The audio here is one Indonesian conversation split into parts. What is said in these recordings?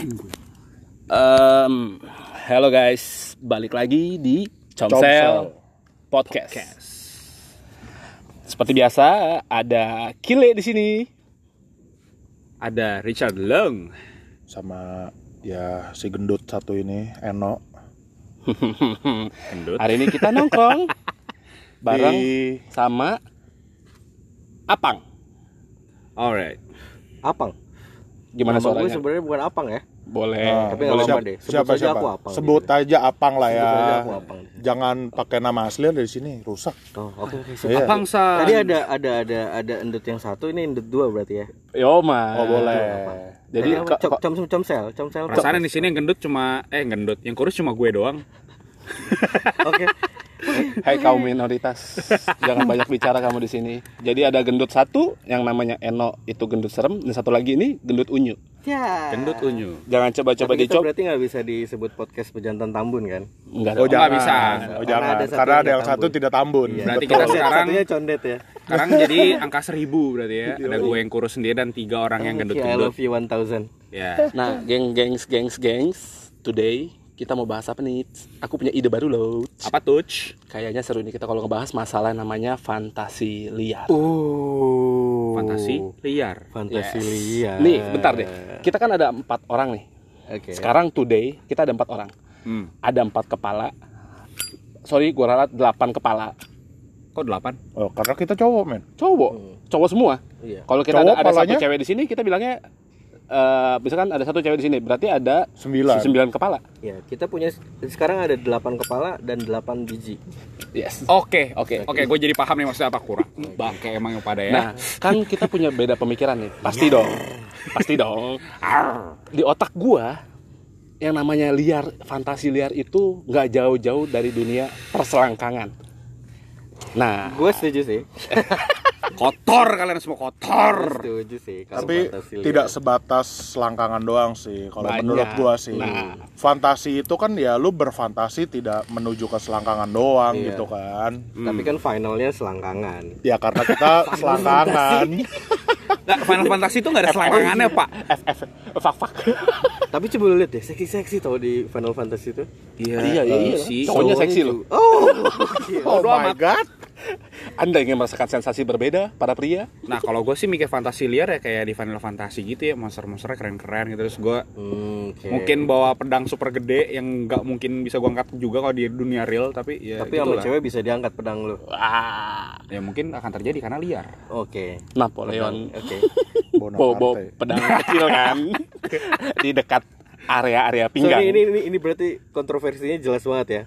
Um, hello guys, balik lagi di Comsel, Comsel. Podcast. Seperti biasa ada Kile di sini. Ada Richard Long. sama ya si gendut satu ini Eno Gendut. Hari ini kita nongkrong bareng Di- sama Apang. Alright. Apang. Gimana Nama gue suaranya? sebenarnya bukan Apang ya. Boleh. Ah, tapi boleh. apa-apa Siap- deh. Sebut siapa siapa aku Apang sebut gitu. aja Apang lah ya Sebut aja aku Apang. jangan pakai nama asli dari sini rusak Oh, oke oke. Iya. Apang San. Tadi ada ada ada ada endut yang satu, ini endut dua berarti ya. Yoma. oh boleh Jadi Jadi ke- com com comsel, comsel. Perasaan di sini yang gendut cuma eh gendut, yang kurus cuma gue doang. Oke. Hai kaum minoritas, jangan banyak bicara kamu di sini. Jadi ada gendut satu yang namanya Eno itu gendut serem, dan satu lagi ini gendut unyu. Ya. Gendut unyu. Jangan coba-coba dicoba. berarti nggak bisa disebut podcast pejantan Tambun kan? Enggak. oh jangan bisa. oh Karena jangan ada satu karena ada yang tambun. satu tidak tambun Iya. Berarti Betul. kita sekarang- satunya condet ya. Sekarang jadi angka seribu berarti ya. Ada gue yang kurus sendiri dan tiga orang yang Oke, I gendut-gendut. love you 1000. Ya. Nah, geng gengs gengs gengs, today kita mau bahas apa nih? Aku punya ide baru loh. Apa touch? Kayaknya seru nih kita kalau ngebahas masalah namanya fantasi liar. Oh. Fantasi liar. Fantasi Yes. liar. Nih, bentar deh. Kita kan ada empat orang nih. Oke. Sekarang today kita ada empat orang. Hmm. Ada empat kepala. Sorry, gua ralat delapan kepala. Kok delapan? oh karena kita cowok men Cowok, cowok semua. Iya. Kalau kita Cowok ada, ada satu cewek di sini, kita bilangnya eh misalkan ada satu cewek di sini, berarti ada Sembilan. sembilan kepala. Ya, kita punya sekarang ada 8 kepala dan 8 biji. Yes. Oke, Oke. Oke, gue jadi paham nih maksudnya apa kurang. Bangke emang yang pada ya. Nah, kan kita punya beda pemikiran nih. Pasti dong. Pasti dong. Di otak gua yang namanya liar, fantasi liar itu nggak jauh-jauh dari dunia perselangkangan. Nah, Gue setuju sih. kotor kalian semua kotor. setuju sih kalau tapi tidak sebatas selangkangan doang sih kalau Banyak. menurut gua sih Nah. fantasi itu kan ya lu berfantasi tidak menuju ke selangkangan doang Iya. gitu kan Tapi kan finalnya selangkangan. ya karena kita selangkangan Nggak, Final Fantasy itu nggak ada selangkangannya, Pak. fuck fuck. Tapi coba lu lihat deh, seksi-seksi tau di Final Fantasy itu. Iya, iya, iya. sih. Cowoknya seksi loh. Oh. oh my god Anda ingin merasakan sensasi berbeda para pria? Nah, kalau gue sih mikir fantasi liar ya kayak di Final Fantasy gitu ya, monster-monsternya keren-keren gitu. Terus gue Hmm, oke. mungkin bawa pedang super gede yang nggak mungkin bisa gue angkat juga kalau di dunia real, tapi ya Tapi sama cewek bisa diangkat pedang lu. Ah, Ya mungkin akan terjadi karena liar. Oke. Napoleon. Oke. Bobo Bonaparte pedang kecil kan di dekat area-area pinggang. Sorry, ini, ini ini berarti kontroversinya jelas banget ya.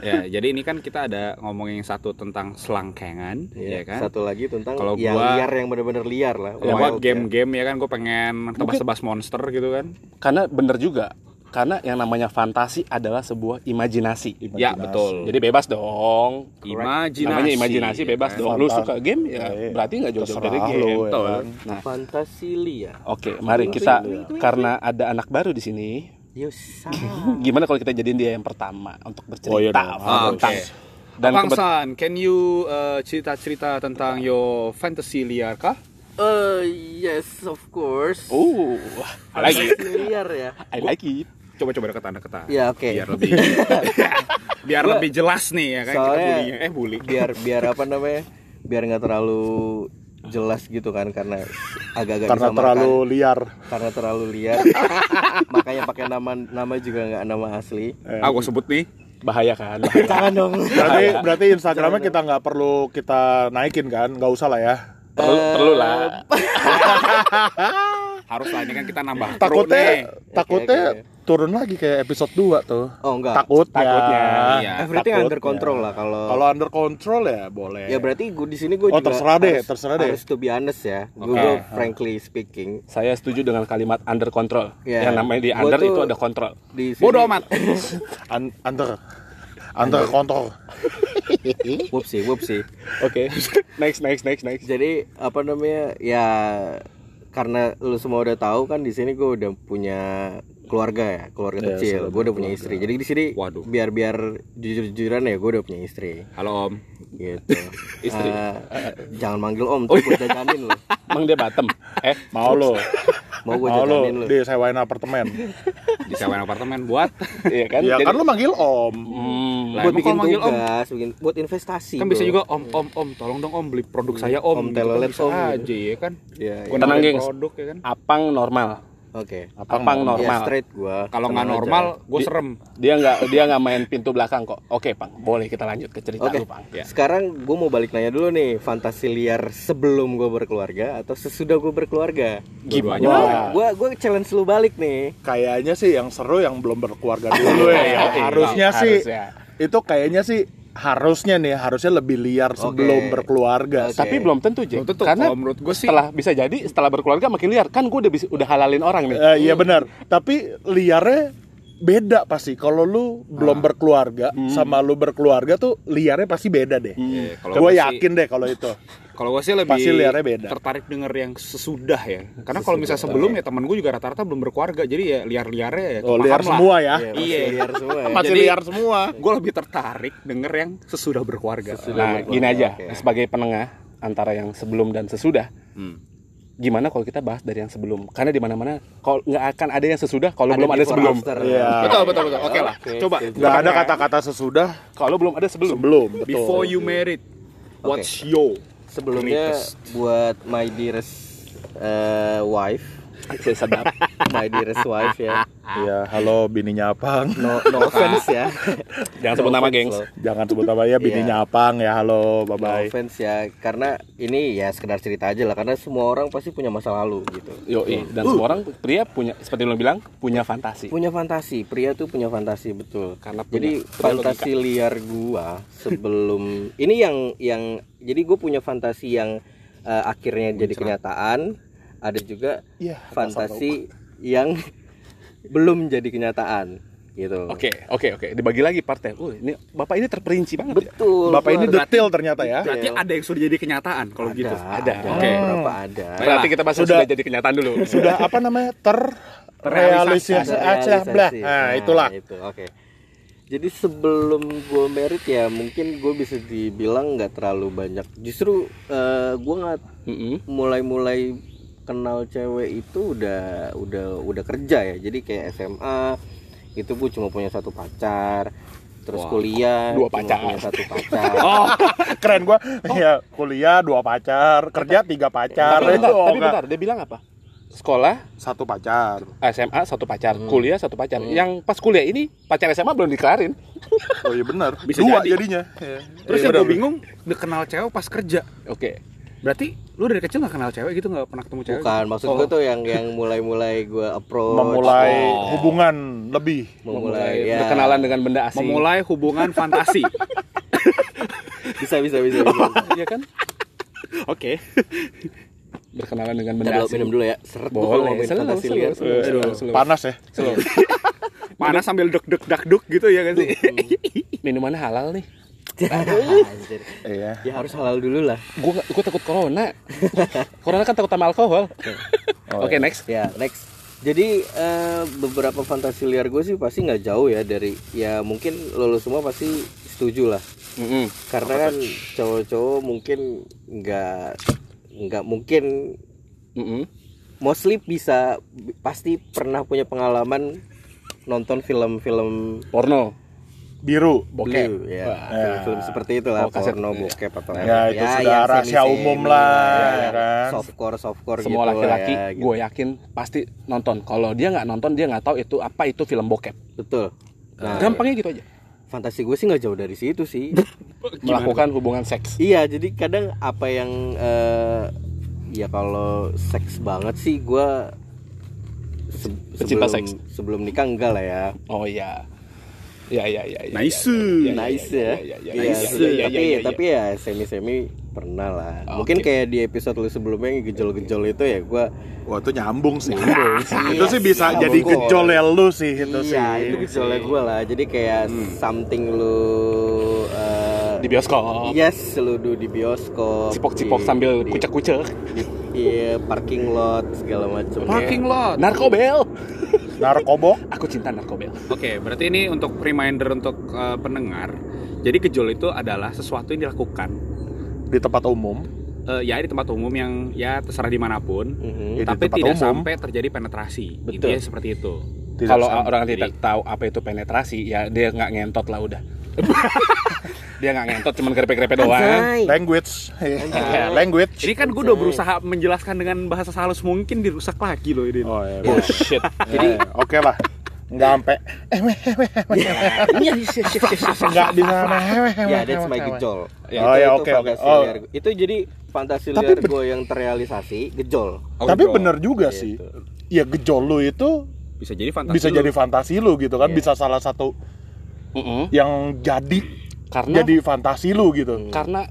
ya, jadi ini kan kita ada ngomongin yang satu tentang selangkangan, ya kan? Satu lagi tentang Kalau yang gua- liar yang benar-benar liar lah. Ya, gua Wild ya. game-game ya kan gue pengen tebas-tebas monster gitu kan. Karena bener juga, karena yang namanya fantasi adalah sebuah imajinasi. Ya, Imajinasi. betul. Jadi bebas dong. Imajinasi. Namanya imajinasi ya bebas kan? dong. Lu suka game ya Iya. berarti nggak jauh-jauh dari game. lu, ya kan. Nah, Fantasi liar. oke, mari kita karena ada anak baru di sini. Yosa. Gimana kalau kita jadiin dia yang pertama untuk bercerita Oh, iya dong, Ah, tentang oke. dan Bang kebet- San, can you uh, cerita-cerita tentang your fantasy liar kah? Eh, yes, of course. Oh, I like it. Liar ya. I like it. Coba-coba deketan. Ya, oke. Biar lebih biar Gua- lebih jelas nih ya kan kita Soalnya bulinya. Eh bully. biar biar apa namanya? Biar nggak terlalu jelas gitu kan karena agak-agak karena disamarkan. terlalu liar karena terlalu liar. Makanya pakai nama nama juga nggak nama asli. Ah, gua sebut nih. Bahaya kan? Jangan dong. berarti berarti Instagramnya kita nggak perlu kita naikin kan nggak usah lah ya perlu perlu lah. Harus lah ini kan kita nambah nih. takutnya takutnya oke. Turun lagi kayak episode 2 tuh Oh enggak. takutnya Takutnya, iya. Everything Takutnya. under control lah kalau kalau under control ya boleh Ya berarti gue di sini gue Oh, juga terserah deh, harus, terserah deh. Harus to be honest ya. Gue Oke. gue frankly speaking Saya setuju dengan kalimat under control. Ya. Yang namanya di under itu ada kontrol. di sini, Bodoh amat. Un- under under control Whoopsie, whoopsie. Oke. next next next next. Jadi apa namanya ya karena lu semua udah tahu kan di sini gue udah punya keluarga ya keluarga Iya, kecil gue udah punya istri jadi di sini Waduh. biar biar jujur jujuran ya gue udah punya istri Halo Om. gitu Istri. Eh, jangan manggil om tuh gue jajanin lo Emang dia Batem? Eh, Mau lo, mau gue jajanin lo disewain apartemen. Disewain apartemen buat iya kan? Ya Jadi- kan lo manggil om. Hmm, buat bikin manggil om? tugas bikin buat investasi kan bisa bro. juga Om Om Om tolong dong Om beli produk saya Om. Om Gitu kan telolet, bisa Om, aja gitu. ya kan. Iya, Gua iya. Tenang, gengs. Produk ya kan. Apang normal. Oke Apang Apang normal. ya normal. straight gue Kalau nggak normal, gue serem. Dia nggak dia nggak main pintu belakang kok. Oke, Pang. Boleh kita lanjut ke cerita Oke, lu, Pang. Ya. sekarang gue mau balik nanya dulu nih Fantasi liar sebelum gue berkeluarga Atau sesudah gue berkeluarga Dua-duanya. Wah. Gue gue challenge lu balik nih Kayaknya sih yang seru yang belum berkeluarga dulu ya. Iya, harusnya sih itu kayaknya sih harusnya nih harusnya lebih liar sebelum Oke. berkeluarga. Oke. Tapi belum tentu, Jeng. Belum tentu. Karena Kalau menurut gua sih- setelah bisa jadi setelah berkeluarga makin liar. Kan gue udah bisa udah halalin orang nih. Eh, iya benar. Tapi liarnya beda pasti. Kalau lu belum berkeluarga sama lu berkeluarga tuh liarnya pasti beda deh. Iya, kalau Gue yakin deh kalau itu. Kalau gue sih lebih Pasti liarnya beda. tertarik denger yang sesudah ya. Karena kalau misalnya sebelum ya temen gue juga rata-rata belum berkeluarga, jadi ya liar-liarnya ya. Oh, liar lah. semua ya. Iya, Iya. liar semua ya Masih Jadi- liar semua. Gue lebih tertarik denger yang sesudah berkeluarga. Nah, gini aja. Oke. Sebagai penengah antara yang sebelum dan sesudah. Hmm. Gimana kalau kita bahas dari yang sebelum? Karena di mana-mana kalau nggak akan ada yang sesudah kalau Ada belum ada sebelum. after. Iya. Betul betul betul. Oke lah. Oke, Coba. setuju. Gak ada kata-kata sesudah Kalau belum ada sebelum. sebelum. Betul. Before you married, what's your Sebelumnya greatest? buat my dearest eh, wife Sedap. My dearest wife ya Iya, halo bininya Apang. No, no offense ya Jangan sebut No nama, offense gengs. loh. Jangan sebut nama ya bininya Apang ya. Halo, bye No bye. offense ya Karena ini ya sekedar cerita aja lah Karena semua orang pasti punya masa lalu gitu Yo, dan semua orang pria punya seperti lo bilang punya fantasi. Punya fantasi Pria tuh punya fantasi betul Karena punya- Jadi fantasi liar gua Sebelum Ini yang yang Jadi gue punya fantasi yang eh, Akhirnya jadi kenyataan Ada juga Iya, fantasi yang belum jadi kenyataan gitu. Oke, oke, oke. Dibagi lagi partai. Uh, ini bapak ini terperinci banget. ya? Betul. Bapak ini detail ternyata ya. Berarti ada yang sudah jadi kenyataan kalau ada, gitu. ada, Oke. beberapa ada. Berarti kita bahas Sudah- sudah jadi kenyataan dulu. Sudah apa namanya? Terrealisasi. Ada Blah. realisasi. Nah, itulah. itu. Oke. Jadi sebelum gue merit ya mungkin gue bisa dibilang nggak terlalu banyak. Justru eh, gue nggak Mm-mm. mulai-mulai kenal cewek itu udah udah udah kerja ya. Jadi kayak SMA itu gue cuma punya satu pacar. Terus Wah, kuliah dua cuma pacar. punya satu pacar. Oh, keren gua. Ya, kuliah dua pacar, kerja tiga pacar. Tapi bentar, Itu, tapi bentar, dia bilang apa? Sekolah, Satu pacar. SMA satu pacar, kuliah satu pacar. Yang pas kuliah ini pacar SMA belum dikelarin. Oh iya benar. Bisa Dua jadi. jadinya. Iya. Terus Iya, yang gue bingung, udah kenal cewek pas kerja. Oke. Berarti lu dari kecil gak kenal cewek gitu nggak pernah ketemu cewek? Bukan, maksud gue tuh yang yang mulai-mulai gue approach, memulai Oh. hubungan lebih. memulai ya berkenalan dengan benda asing. Memulai hubungan fantasi. bisa bisa bisa. bisa. Iya kan? Oke. Berkenalan dengan benda asing. minum dulu ya. Seret Boleh, ngomongin selalu, fantasi selalu, selalu, selalu, selalu. Panas ya. Selalu. Mana sambil dek dek dak duk gitu ya kan sih? Minumannya halal nih. Anjir. Iya. ya harus halal dulu lah. Gue gue takut corona. corona kan takut sama alkohol. Oke next. Ya next. Jadi eh, beberapa fantasi liar gue sih pasti nggak jauh ya dari ya mungkin lo semua pasti setuju lah. Mm-mm. Karena kan cowok-cowok mungkin nggak nggak mungkin Mm-mm. mostly bisa pasti pernah punya pengalaman nonton film-film Porno. Biru. Bokep. blue, ya, Wah. film-film seperti itu lah, Oh, kaset. porno, bokep atau Ya, itu sudah yang rahasia umum lah, ya, ya kan? Softcore, softcore Semua gitu laki-laki, ya, gitu. gue yakin pasti nonton. Kalau dia nggak nonton, dia nggak tahu itu apa itu film bokep. Betul. Nah, Gampangnya gitu aja. fantasi gue sih nggak jauh dari situ sih. Melakukan hubungan seks. iya, jadi kadang apa yang eh, ya kalau seks banget sih gue se- Pecinta sebelum seks. sebelum nikah enggak lah ya. Oh iya. Ya ya ya. ya, Nice. ya, ya, nice ya. ya. ya, ya, Iya, ya, tapi ya, ya, ya, ya. tapi ya semi-semi pernah lah. Oke. Mungkin kayak di episode lu sebelumnya yang gejol-gejol itu ya gua Wah, itu nyambung sih. Iya itu sih bisa sih. jadi Nyambung gejol ya lu sih itu sih. iya, itu gejolnya gua lah. Jadi kayak something lu eh, di bioskop. Yes, lu do di bioskop. Cipok-cipok di- sambil kucek-kucek. di- Iya, parking lot segala macam. Parking lot. Narkobel. Narkobok Aku cinta narkobel. Oke, berarti ini untuk reminder untuk eh, pendengar. Jadi gejol itu adalah sesuatu yang dilakukan di tempat umum eh, ya di tempat umum yang ya terserah di mana pun. Ya, di tapi tempat tidak umum. sampai terjadi penetrasi. Betul. Intinya seperti itu. Tidak Kalau orang tidak tahu apa itu penetrasi, ya dia nggak ngentot lah udah. dia nggak ngentot, cuman grepe-grepe doang. Anjay. language Eh, language Ini kan gue udah berusaha menjelaskan dengan bahasa halus mungkin dirusak lagi loh ini. oh ya Bullshit. jadi oke lah nggak sampai Iya, iya, iya, iya, iya. nggak Ya, that's my gejol. Ya, oh itu, ya oke oke oh. Itu jadi fantasi Tapi liar gue yang terrealisasi gejol. Oh, tapi gejol. bener juga Gitu. sih ya gejol lu itu bisa jadi fantasi. bisa lu. jadi fantasi lu gitu kan Iya. bisa salah satu yang jadi Karena jadi fantasi lu gitu karena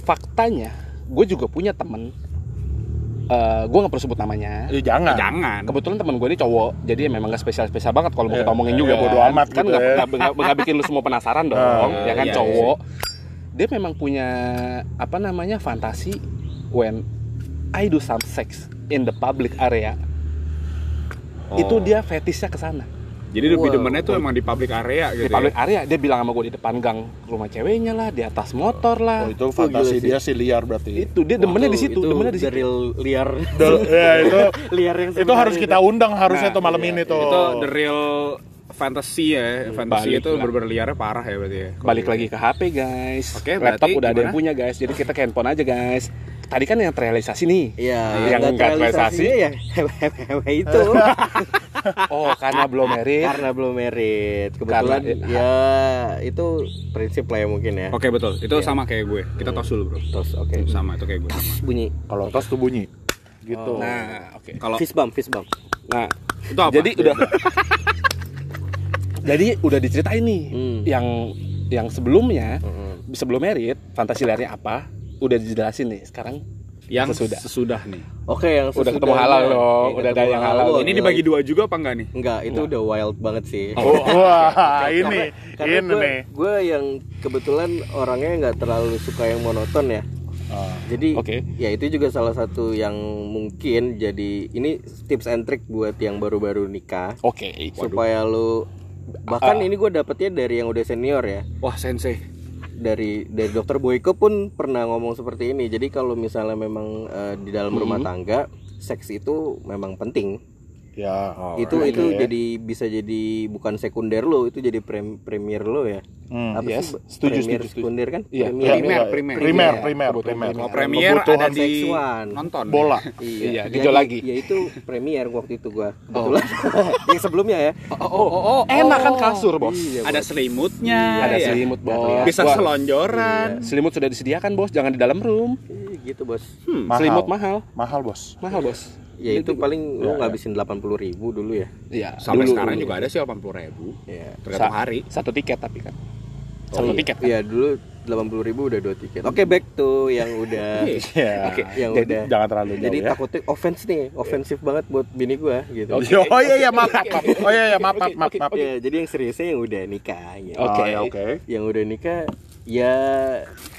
faktanya, gue juga punya temen. eh gue nggak perlu sebut namanya. ya jangan Jangan. Kebetulan temen gue ini cowok, jadi ya memang gak spesial spesial banget kalau mau Iya, kita omongin iya, juga. bodo kan. amat kan gitu nggak ya. nggak- bikin lu semua penasaran dong, Ah, ya kan iya, cowok. Dia memang punya apa namanya fantasi when I do some sex in the public area. Itu dia fetishnya ke sana. Jadi lebih Wow. demennya tuh emang di public area gitu. Di public area dia bilang sama gue di depan gang rumah ceweknya lah, di atas motor lah. oh itu fantasi dia sih liar berarti Itu dia demennya di situ, demennya di the situ. real liar. Del- ya itu liar yang itu harus kita undang harusnya Nah, tuh malam iya, ini tuh Itu the real fantasy ya. Fantasy Balik itu bener-bener liarnya parah ya berarti ya. Balik lagi ke HP guys. Oke, Laptop berarti udah ada yang gimana? punya guys. Jadi kita ke handphone aja guys. Tadi kan yang terrealisasi nih. Iya, Yang nggak nggak terrealisasinya ya hewe-hewe itu Oh, karena belum married. karena belum merit. Kebetulan Karena- ya itu prinsip lah ya mungkin ya. Oke betul. Itu sama kayak gue. Kita tos dulu bro. Terus oke. Sama itu kayak gue sama. Bunyi kalau tos tuh bunyi gitu Nah, oke. Kalau fist bump, fist bump. Nah, itu apa? jadi udah Jadi udah diceritain nih Hmm. yang yang sebelumnya Mm-mm. sebelum merit fantasi liarnya apa udah dijelasin nih sekarang yang sesudah. sesudah nih. Oke, yang Udah ketemu halal dong, Iya, udah ada yang halal. Wah, Ini dibagi dua juga apa enggak nih? Enggak, itu udah wild banget sih. Oh, wah ini ini nih gue yang kebetulan orangnya nggak terlalu suka yang monoton ya. Ah. Jadi Oke. ya itu juga salah satu yang mungkin jadi ini tips and trick buat yang baru-baru nikah Oke. supaya lu bahkan Ah. ini gue dapetnya dari yang udah senior ya Wah sensei. Dari dari dokter Boyko pun pernah ngomong seperti ini jadi kalau misalnya memang eh, di dalam rumah Hmm. tangga seks itu memang penting ya itu oke. itu jadi bisa jadi bukan sekunder lo itu jadi prem, premier lo ya Hmm. apa Yes, sih setuju, premier setuju, setuju. sekunder kan Iya, premier Primer, primer. primer, Iya, primer, primer. Primer. premier ada di seksual. nonton. bola. Iya, Jadi- gejol lagi. ya itu premier waktu itu gua kebetulan yang sebelumnya ya Oh, oh, oh, oh, enak kan kasur, Bos. Iya, Ada selimutnya. Ada ya. selimut, Bos. Iya. Bisa selonjoran. Selimut sudah disediakan, Bos. Jangan di dalam room. Ih, gitu bos Hmm. Selimut mahal. mahal bos Mahal, Bos. Ya itu paling lu Ya, ngabisin delapan puluh ribu dulu ya Iya, Sampai dulu. sekarang juga ada sih 80 ribu. ya Tergantung Sa- hari. Satu tiket tapi kan. Oh, Satu iya. tiket kan. Iya dulu delapan puluh ribu udah dua tiket oke back to yang udah ya Oke, yang jadi udah jangan terlalu jauh jadi ya takutnya offense nih ofensif banget buat bini gua gitu Oke. oh iya iya maaf maaf maaf. oh iya iya maaf maaf maaf oke, maaf ya jadi yang seriusnya yang udah nikah gitu. Oke. Oh, ya, oke yang udah nikah ya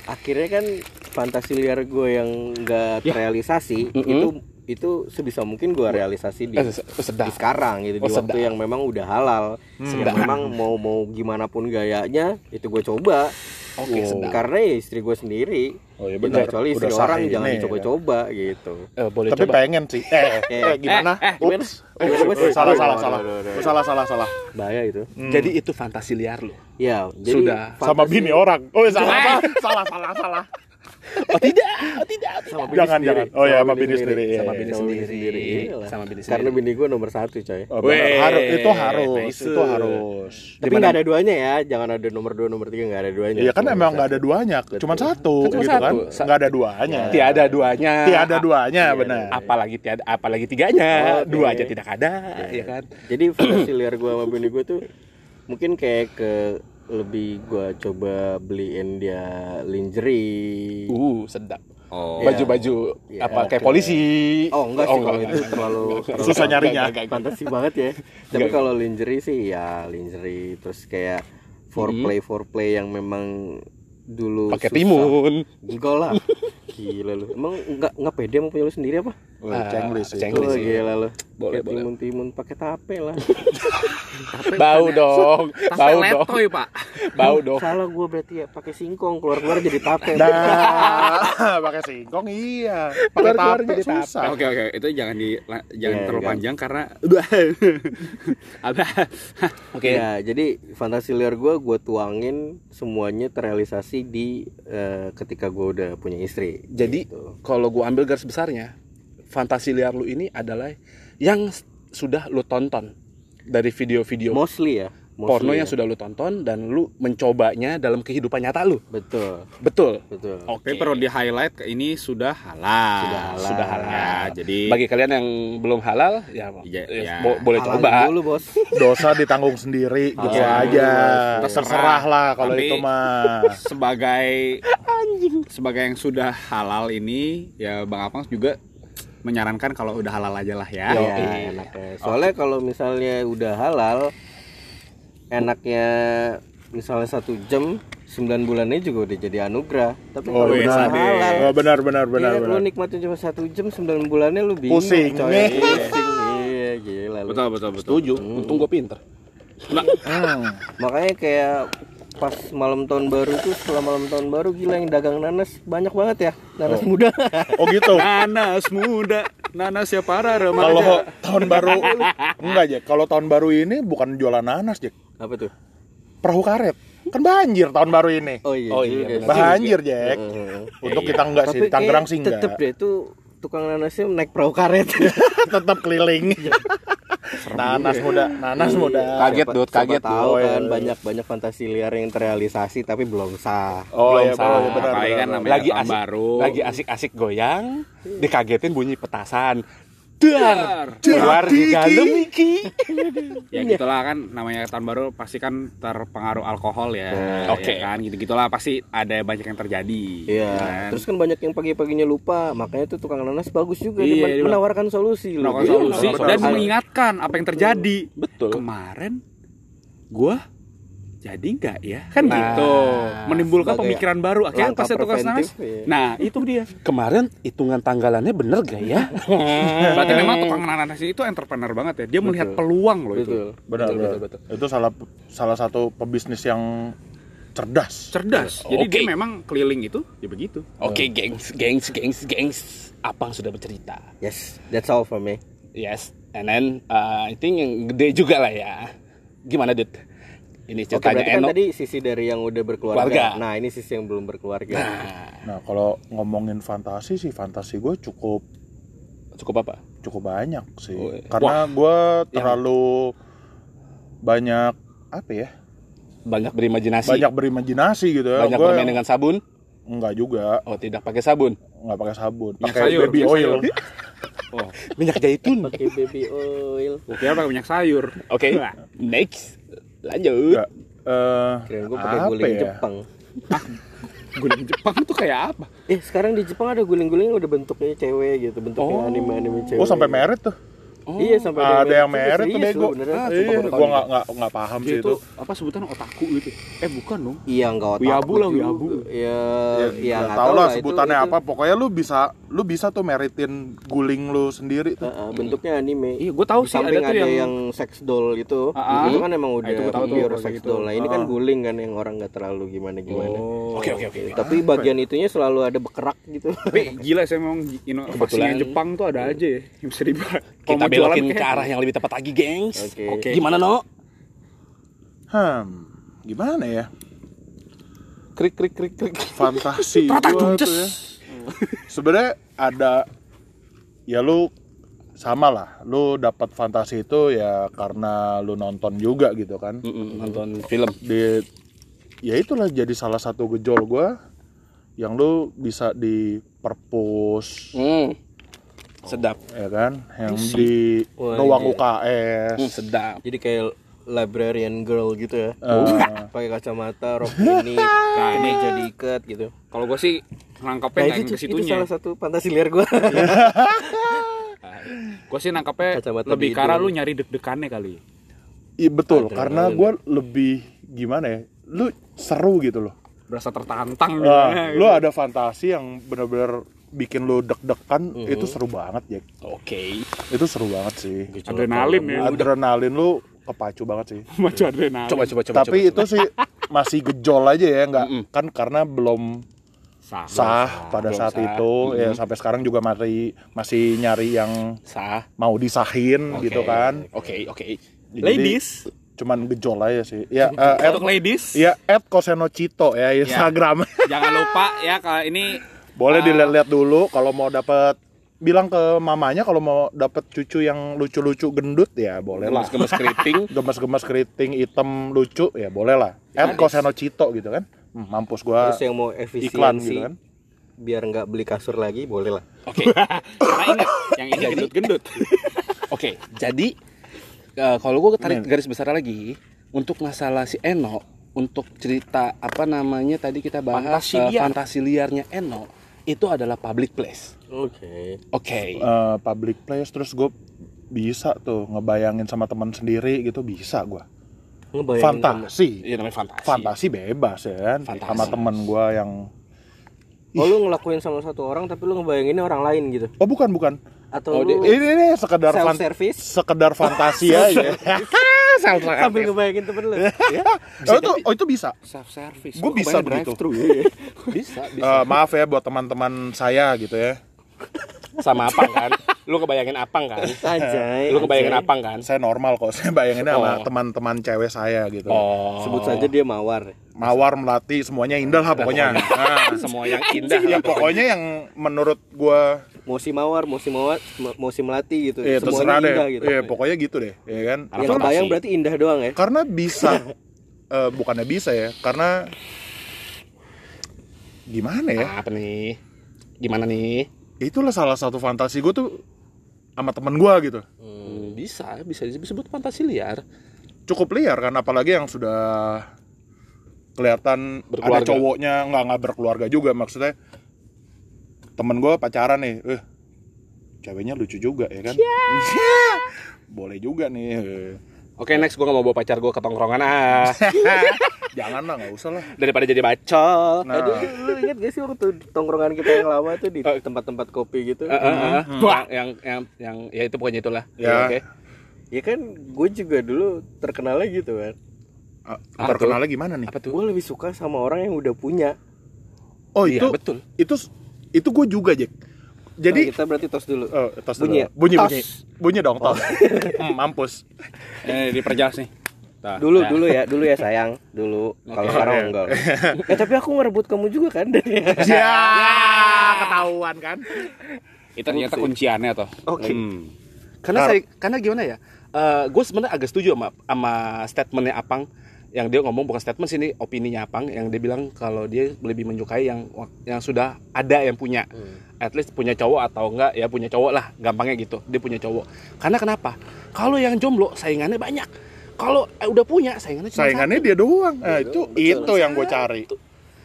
akhirnya kan fantasi liar gue yang nggak Ya. terrealisasi Mm-mm. itu itu sebisa mungkin gue realisasi di, Eh, sedap. di sekarang gitu Oh, di waktu yang memang udah halal yang memang mau mau gimana pun gayanya itu gue coba Oke, Oh, sedap. karena ya istri gue sendiri oh iya Ya, benar kecuali istri Udah orang jangan ini, ya. dicoba-coba gitu Eh, boleh tapi coba. pengen sih eh eh, Eh, gimana eh, gimana? Ups. Gimana? Eh, salah salah salah salah salah salah bahaya itu Hmm. Jadi itu fantasi liar lo. ya jadi Sudah. sama fantasi- bini orang oh salah apa salah salah salah Oh tidak, oh tidak. sama bini Jangan, sendiri. jangan. Oh, ya, sama bini sendiri, iya, Sama iya. bini Sama bini sendiri. sendiri. Sama bini karena sendiri. bini gue nomor satu coy Oh, harus itu harus nice. itu harus tapi nggak ada duanya ya jangan ada nomor dua nomor tiga nggak ada duanya Iya kan emang nggak ada duanya, cuma satu Kan cuma gitu satu. kan, Sa- nggak ada duanya. Tiada duanya. Tiada duanya, Iya, benar. Apalagi tiada, apalagi tiganya. Dua aja tidak ada, ya kan? jadi fantasi liar gue sama bini gue tuh mungkin kayak ke lebih gue coba beliin dia lingerie Uh, sedap. Oh. Baju-baju Iya, apa kayak polisi. oh enggak sih kalau itu enggak. terlalu Susah nyarinya. fantasi banget ya tapi kalau lingerie sih ya lingerie terus kayak foreplay foreplay yang memang dulu Pakai timun. enggak lah gila lu emang enggak enggak pede mau punya lu sendiri apa Wah, Ah, cenglis sih. cenglis. Wah, sih. gila lo. Boleh, Kayak boleh. timun-timun pakai tape lah. Bau dong, bau dong, letoy pak bau dong. Salah gue berarti ya pakai singkong keluar-keluar jadi tape. Nah, pakai singkong iya. Pakai Keluar-keluar tape jadi tape. susah. oke oke itu jangan di jangan Iya, terlalu kan. panjang karena ada Oke, Ya, jadi fantasi liar gue gue tuangin semuanya terrealisasi di eh, ketika gue udah punya istri. Jadi Gitu. kalau gua ambil garis besarnya, fantasi liar lu ini adalah yang sudah lu tonton dari video-video mostly ya. Mostly porno ya. yang sudah lu tonton dan lu mencobanya dalam kehidupan nyata lu. betul Betul. betul. Oke. tapi perlu di highlight ini sudah halal Sudah halal. Sudah halal. ya jadi Bagi kalian yang belum halal, ya, Iya, ya, iya. bo- boleh Halalin coba. dulu bos. Dosa ditanggung sendiri gitu Iya. aja. Terserah. Lah kalau Tapi- itu mah. sebagai sebagai yang sudah halal ini ya bang Apang juga menyarankan kalau udah halal aja lah ya. Iya, enaknya. Soalnya kalau misalnya udah halal, enaknya misalnya satu jam 9 bulannya juga udah jadi anugerah. Tapi Oh, kalau iya, udah sadis. halal, Oh, benar benar benar Iya, lu benar. nikmatin cuma satu jam 9 bulannya lu bingung Pusing. coy. Pusing. Iya, gila lu. Betul betul betul. Setuju. Untung gue pinter. Hmm. Makanya kayak pas malam tahun baru tuh setelah malam tahun baru gila yang dagang nanas banyak banget ya nanas muda Oh gitu. Nanas muda, nanas ya para Kalau remaja. tahun baru enggak aja. Kalau tahun baru ini bukan jualan nanas, Jack. Apa tuh Perahu karet. Kan banjir tahun baru ini. oh iya Oh iya. Banjir, Jack. Heeh. Untuk kita enggak sih, Tangerang sih enggak. tetep deh tuh tukang nanasnya naik perahu karet Tetap keliling. nanas muda, nanas muda. Kaget, Dut, siapa kaget, tahu kan banyak banyak fantasi liar yang terrealisasi tapi belum sah Oh Belum iya, sah. benar, benar, kan benar. namanya lagi asik, baru. lagi asik-asik goyang, dikagetin bunyi petasan. Dar, keluar di dalam iki. Ya gitulah kan namanya tahun baru pasti kan terpengaruh alkohol ya. Nah, oke. Ya kan gitu-gitulah pasti ada banyak yang terjadi. Iya, kan? terus kan banyak yang pagi-paginya lupa, makanya tuh tukang nanas bagus juga Iya, dia menawarkan solusi Dia solusi menawarkan dan solusi. mengingatkan apa yang terjadi. Betul. Kemarin gua jadi nggak ya kan Nah, gitu menimbulkan pemikiran baru akhirnya pas tukang nanas preventif, iya. nah itu dia Kemarin hitungan tanggalannya bener gak ya? berarti memang tukang nanas itu entrepreneur banget ya dia melihat peluang loh itu Betul. Benar, Betul, benar. betul, Itu salah salah satu pebisnis yang cerdas. cerdas jadi Oke. dia memang keliling itu ya begitu Oke, gengs, gengs, gengs, gengs. Apang sudah bercerita. Yes, that's all for me. Yes, and then uh, I think yang gede juga lah ya. Gimana, Dit? Ini Oke, ceritanya berarti kan Eno. tadi sisi dari yang udah berkeluarga. Keluarga. Nah, ini sisi yang belum berkeluarga. Nah, kalau ngomongin fantasi sih, fantasi gue cukup Cukup apa? cukup banyak sih. Oh, iya. Karena gue terlalu banyak apa ya? Banyak berimajinasi. Banyak berimajinasi gitu ya. Banyak Gua bermain yang- dengan sabun. Enggak juga, Oh, tidak pakai sabun. nggak pakai sabun, pakai sayur, baby oil. oh Minyak zaitun. Pakai baby oil. kira pakai minyak sayur Oke, Wah. next. Lanjut. Eh, Kirain gue pakai guling ya? Jepang. guling Jepang tuh kayak apa Eh, sekarang di Jepang ada guling-guling yang udah bentuknya cewek gitu, bentuknya Oh. anime-anime cewek. Oh sampai merit tuh. Iya, sampai Ada yang juga merit tuh serius bego. Ah, Iya, gua nih. nggak nggak nggak paham sih itu itu. apa sebutan otaku gitu eh bukan dong Iya, enggak otak. Wiabu lah, wiabu. Iya, Ya, iya nggak enggak tahu lah sebutannya itu- apa. Pokoknya lu bisa lu bisa tuh meritin guling lu sendiri tuh. Heeh, bentuknya anime. iya gua tahu sih ada tuh ada, yang, yang... sex doll itu, Ah, ah. itu kan emang udah itu gua tahu tuh, pure sex gitu. doll. Nah ini kan Ah. guling kan yang orang nggak terlalu gimana gimana. Oh. Oke, oke, oke. Tapi bagian itunya selalu ada bekerak gitu. tapi gila saya memang inovasinya Kebetulan- Jepang tuh ada aja ya yang bisa dibuat Belokin ke arah yang lebih tepat lagi, gengs. Oke. Oke. Gimana, No? Hmm, gimana ya? Krik, krik, krik, krik. Fantasi gua tuh ya. Sebenarnya ada ya lu sama lah, lu dapat fantasi itu ya karena lu nonton juga gitu kan. Mm-mm, nonton film. Di ya itulah jadi salah satu gejol gua yang lu bisa di perpus Hmm. Sedap. ya kan yang di Wah, ruang iya. UKS Hmm, sedap. Jadi kayak librarian girl gitu ya. Eh, Pakai kacamata, rok ini, nah, ini jadi ikat gitu. kalau gua sih nangkapnya Nah, itu, itu salah satu fantasi liar gue. Gua sih nangkapnya Kacamata lebih hidung. lu nyari deg-degannya kali iya betul Adrenalin. karena gua lebih gimana ya lu seru gitu loh berasa tertantang Nah, gitu. lu ada fantasi yang bener-bener bikin lu deg-degan itu seru banget ya Oke. itu seru banget sih Adrenalin ya. adrenalin lu kepacu banget sih Macu adrenalin. Coba coba coba. tapi coba, itu sih masih gejol aja ya nggak kan karena belum Sah. sah pada belum saat sah. itu ya sampai sekarang juga masih masih nyari yang sah. mau disahin Oke. gitu kan Oke, oke. Jadi, Ladies. cuman gejol aja sih ya eh, Untuk ladies. ya at Kosenocito ya Instagram Jangan lupa ya kalau ini boleh Ah. dilihat-lihat dulu kalau mau dapat bilang ke mamanya kalau mau dapat cucu yang lucu-lucu gendut ya boleh lah Gemes-gemes keriting. gemes-gemes keriting hitam lucu ya boleh lah at Kosenocito gitu kan Hmm, mampus gua Terus yang mau iklan efisiensi gitu kan biar nggak beli kasur lagi boleh lah. Oke. karena ingat yang ini gendut-gendut. Oke, jadi eh, kalau gue tarik garis besar lagi untuk masalah si Eno untuk cerita apa namanya tadi kita bahas Fantasi eh, liar. fantasi liarnya Eno itu adalah public place. Oke. Oke. Eh, public place terus gue bisa tuh ngebayangin sama teman sendiri gitu bisa gua Ngebayangin fantasi Iya namanya fantasi. fantasi bebas ya kan Fantasi. sama temen gua yang Oh lu ngelakuin sama satu orang tapi lu ngebayanginnya orang lain gitu. oh bukan bukan Atau Oh, lu ini ini sekedar fan- self service sekedar fantasi aja sambil ngebayangin temen lu. oh itu oh itu bisa Self service. Gua bisa begitu. bisa, bisa. Eh, maaf ya buat teman-teman saya gitu ya Sama Apang kan? Lu kebayangin Apang kan? Anjay. Lu kebayangin anjay. Apang kan? saya normal kok saya bayanginnya sama Oh. teman-teman cewek saya gitu Oh. Sebut saja dia mawar. mawar melati semuanya indah lah pokoknya nah, semua yang indah. ya pokoknya yang menurut gua Mau si mawar, mau si mawar, mau si melati gitu. ya terserah Semuanya deh indah gitu. ya pokoknya gitu deh ya kan Yang kebayang berarti indah doang ya. karena bisa eh, bukannya bisa ya karena gimana ya Apa nih? Gimana nih? Itulah salah satu fantasi gue tuh sama temen gue gitu Hmm, bisa, bisa disebut fantasi liar. cukup liar kan apalagi yang sudah kelihatan ada Berkeluarga. cowoknya nggak nggak berkeluarga juga maksudnya temen gue pacaran nih eh ceweknya lucu juga ya kan boleh juga nih. Oke, next gue gak mau bawa pacar gue ke tongkrongan ah. jangan lah nggak usah lah Daripada jadi bacol. nah Aduh, lu inget gak sih waktu tongkrongan kita yang lama tuh di tempat-tempat kopi gitu? Eh, eh, eh. Yang, yang, yang, yang, ya itu pokoknya itulah. Ya. Oke. Ya kan gue juga dulu terkenalnya gitu kan. Apa terkenalnya gimana nih Apa tuh? Gue lebih suka sama orang yang udah punya. oh Iya, itu betul. itu itu gue juga Jack jadi Nah, kita berarti tos dulu. Oh, tos Bunyi ya? dulu. bunyi, Tos. bunyi, bunyi dong, tos. Hmm, mampus. Eh diperjelas nih. Tah. Dulu Nah, dulu ya, dulu ya sayang, dulu. Kalau sekarang enggak. eh tapi aku ngerebut kamu juga kan dari. Ya, ketahuan kan? Itu ternyata kunciannya toh. Oke. Hmm. Karena Tar- saya, karena gimana ya? gue sebenarnya agak setuju sama, sama statementnya Apang yang dia ngomong bukan statement sini opininya Apang yang dia bilang kalau dia lebih menyukai yang yang sudah ada yang punya at least punya cowok atau enggak ya punya cowok lah gampangnya gitu dia punya cowok karena kenapa kalau yang jomblo saingannya banyak kalau eh, udah punya saingannya cuma Saingannya dia doang. Nah, itu itu yang gue cari.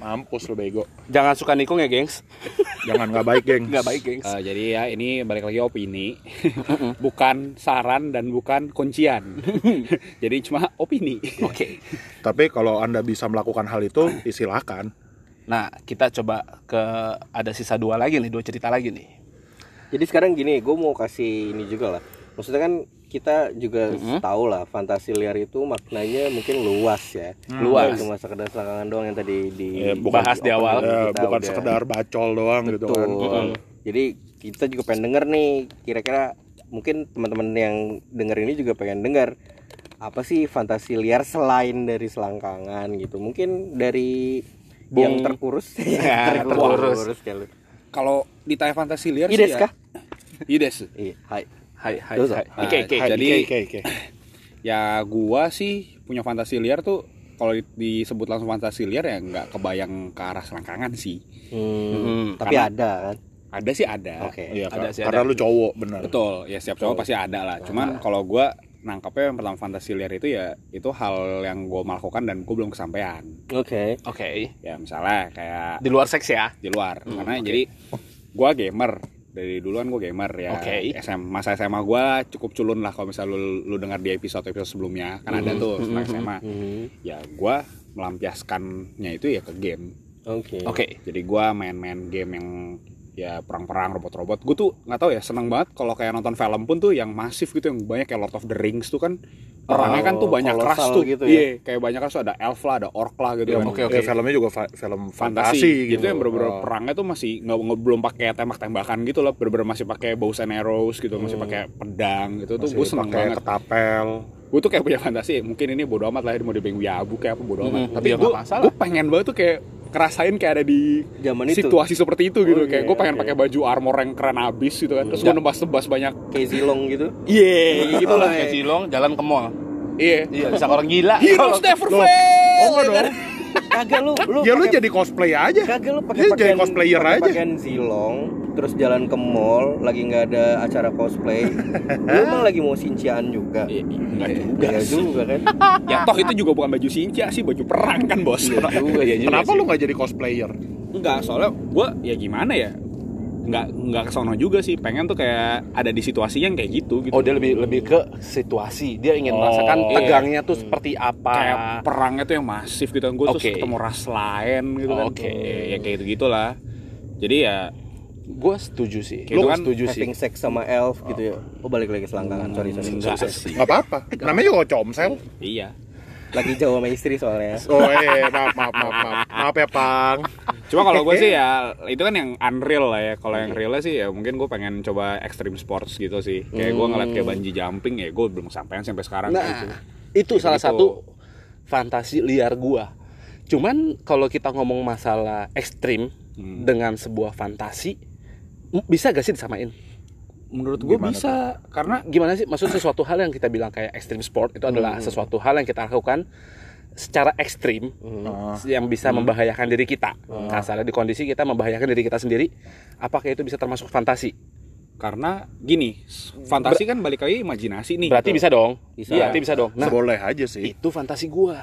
Mampus lu bego. satu. jangan suka nikung ya gengs Jangan nggak baik, geng. nggak baik gengs Eh, jadi ya ini balik lagi opini, bukan saran dan bukan kuncian. jadi cuma opini. oke Tapi kalau Anda bisa melakukan hal itu, silakan. nah kita coba ke ada sisa dua lagi nih dua cerita lagi nih Jadi sekarang gini, gue mau kasih ini juga lah. Maksudnya kan kita juga tahu lah fantasi liar itu maknanya mungkin luas ya. Luas. Bukan Cuma sekedar selangkangan doang yang tadi di Ya, bukan- bahas di awal. Ya, bukan udah- sekedar bacol doang gitu Betul. kan. Jadi kita juga pengen denger nih, kira-kira mungkin teman-teman yang denger ini juga pengen denger apa sih fantasi liar selain dari selangkangan gitu. Mungkin dari yang Bung- terkurus. Ya, terkurus. kali. Kalau ditanya fantasi liar Ides sih kah? ya. Ides. Iya, hai. Hai hai Dosa. hai oke oke Hai, Jadi- oke, oke. Ya gua sih punya fantasi liar tuh kalau di- disebut langsung fantasi liar ya nggak kebayang ke arah selangkangan sih. Hmm, Hmm, tapi karena- ada kan. Ada sih ada. Oke. Iya, Ada Kak. sih, karena ada. lu cowok, benar. Betul, ya setiap cowok pasti ada lah. Cuman kalau gua nangkapnya yang pertama fantasi liar itu ya itu hal yang gue melakukan dan gue belum kesampaian. Oke. oke Ya misalnya kayak di luar seks ya di luar Hmm, karena oke. jadi gua gamer dari duluan gue gamer ya. Oke. SM masa SMA gua cukup culun lah kalau misal lu, lu dengar di episode episode sebelumnya. Kan ada tuh tentang SMA Hmm, ya gua melampiaskannya itu ya ke game. Oke. oke. Jadi gua main-main game yang ya perang-perang robot-robot. Gue tuh nggak tahu ya seneng banget kalau kayak nonton film pun tuh yang masif gitu yang banyak kayak Lord of the Rings tuh kan perangnya kan tuh Oh, banyak keras tuh. gitu ya. iya kayak banyak keras tuh. Ada elf lah ada orc lah gitu Ya, kan. oke oke. Eh, filmnya juga fa- film fantasi, fantasi, gitu. yang bener-bener Oh. perangnya tuh masih nggak belum pakai tembak-tembakan gitu loh. Bener-bener masih pakai bows and arrows gitu masih pakai pedang gitu. Tuh Masih gue seneng banget. ketapel. Gue tuh kayak punya fantasi mungkin ini bodo amat lah mau dibilang wiabu kayak apa bodo amat. Mhm, tapi ya gue masalah. gue pengen banget tuh kayak ngerasain kayak ada di Zaman itu? situasi seperti itu gitu. Oh, kayak iya, gue pengen oke. pakai baju armor yang keren abis gitu kan. Terus gue nembas-nembas banyak. Kayak zilong gitu? Iya gitu lah. Kayak Cilong jalan ke mall. Iya. Iya bisa orang gila. Heroes never fail. Oh enggak dong kagak lu lu ya lu jadi cosplay aja. kagak lu pakai Dia jadi cosplayer pakai aja. pakaian zilong terus jalan ke mall lagi nggak ada acara cosplay. Lu emang lagi mau sincian juga? Iya, juga. Iya sih. juga kan? Ya toh itu juga bukan baju sinca sih baju perang kan bos. Iya juga ya kenapa lu nggak jadi cosplayer? Enggak, soalnya gue ya gimana ya nggak nggak kesono juga sih pengen tuh kayak ada di situasi yang kayak gitu gitu Oh dia lebih lebih ke situasi. Dia ingin Oh, merasakan iya. tegangnya tuh seperti apa. kayak perangnya tuh yang masif gitu gue terus Oke. ketemu ras lain gitu kan Oke. ya kayak gitu gitulah jadi ya Gue setuju sih. Kayak Gue itu kan setuju sih. having sex sama elf gitu ya oh balik lagi selangkangan sorry sorry, nggak apa-apa namanya juga comsel iya lagi jauh sama istri soalnya oh eh maaf maaf maaf maaf maaf ya pang cuma kalau gue sih ya itu kan yang unreal lah ya kalau yang real sih ya mungkin gue pengen coba extreme sports gitu sih kayak gue ngeliat kayak bungee jumping ya gue belum sampean sampai sekarang Nah, gitu. itu salah gitu. satu fantasi liar gua. Cuman kalau kita ngomong masalah ekstrim Hmm. dengan sebuah fantasi, bisa gak sih disamain? Menurut gue bisa karena Gimana sih? Maksud sesuatu hal yang kita bilang kayak ekstrim sport itu adalah sesuatu hal yang kita lakukan secara ekstrim Ah. yang bisa membahayakan diri kita. Kasarnya di kondisi kita membahayakan diri kita sendiri, apakah itu bisa termasuk fantasi? karena gini fantasi kan balik lagi imajinasi nih Berarti gitu. bisa dong. Bisa. Berarti bisa dong. Nah, boleh aja sih itu fantasi gua.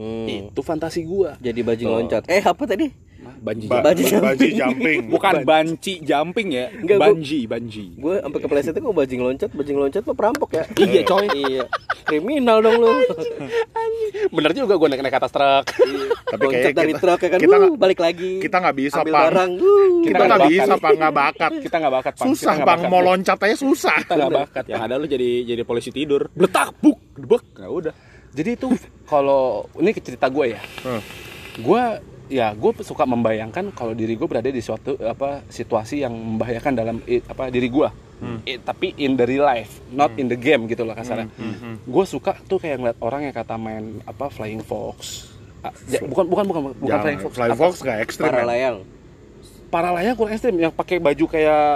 Hmm. Itu fantasi gua. jadi bajing loncat eh apa tadi banji Ba- Bungee ba- jumping. bukan banci jumping ya. Enggak, gua- banji banji. gue sampai kepleset kok bajing loncat bajing loncat mah perampok ya. Iya, coy. iya. Kriminal dong lu. Bener juga gua naik naik atas truk. tapi loncat kayak dari kita, truk ya kan. kita wuh, balik lagi. kita nggak bisa ambil pang. barang. Wuh. kita nggak bisa pang. Nggak bakat. Kita nggak bakat, Pak. Susah bakat, mau loncat aja susah. Kita nggak bakat. yang ada lu jadi jadi polisi tidur. Bletak buk debek. Ya udah. Jadi itu kalau ini cerita gue ya. Hmm. Gue ya gue suka membayangkan kalau diri gue berada di suatu apa situasi yang membahayakan dalam apa diri gue. I- tapi in the real life, not in the game gitu loh kasarnya. Gue suka tuh kayak ngeliat orang yang kata main apa flying fox. Ah, ja- bukan bukan bukan bukan Jangan, flying fox. flying Apa? fox nggak ekstrim para men. layang Para layang kurang ekstrim yang pakai baju kayak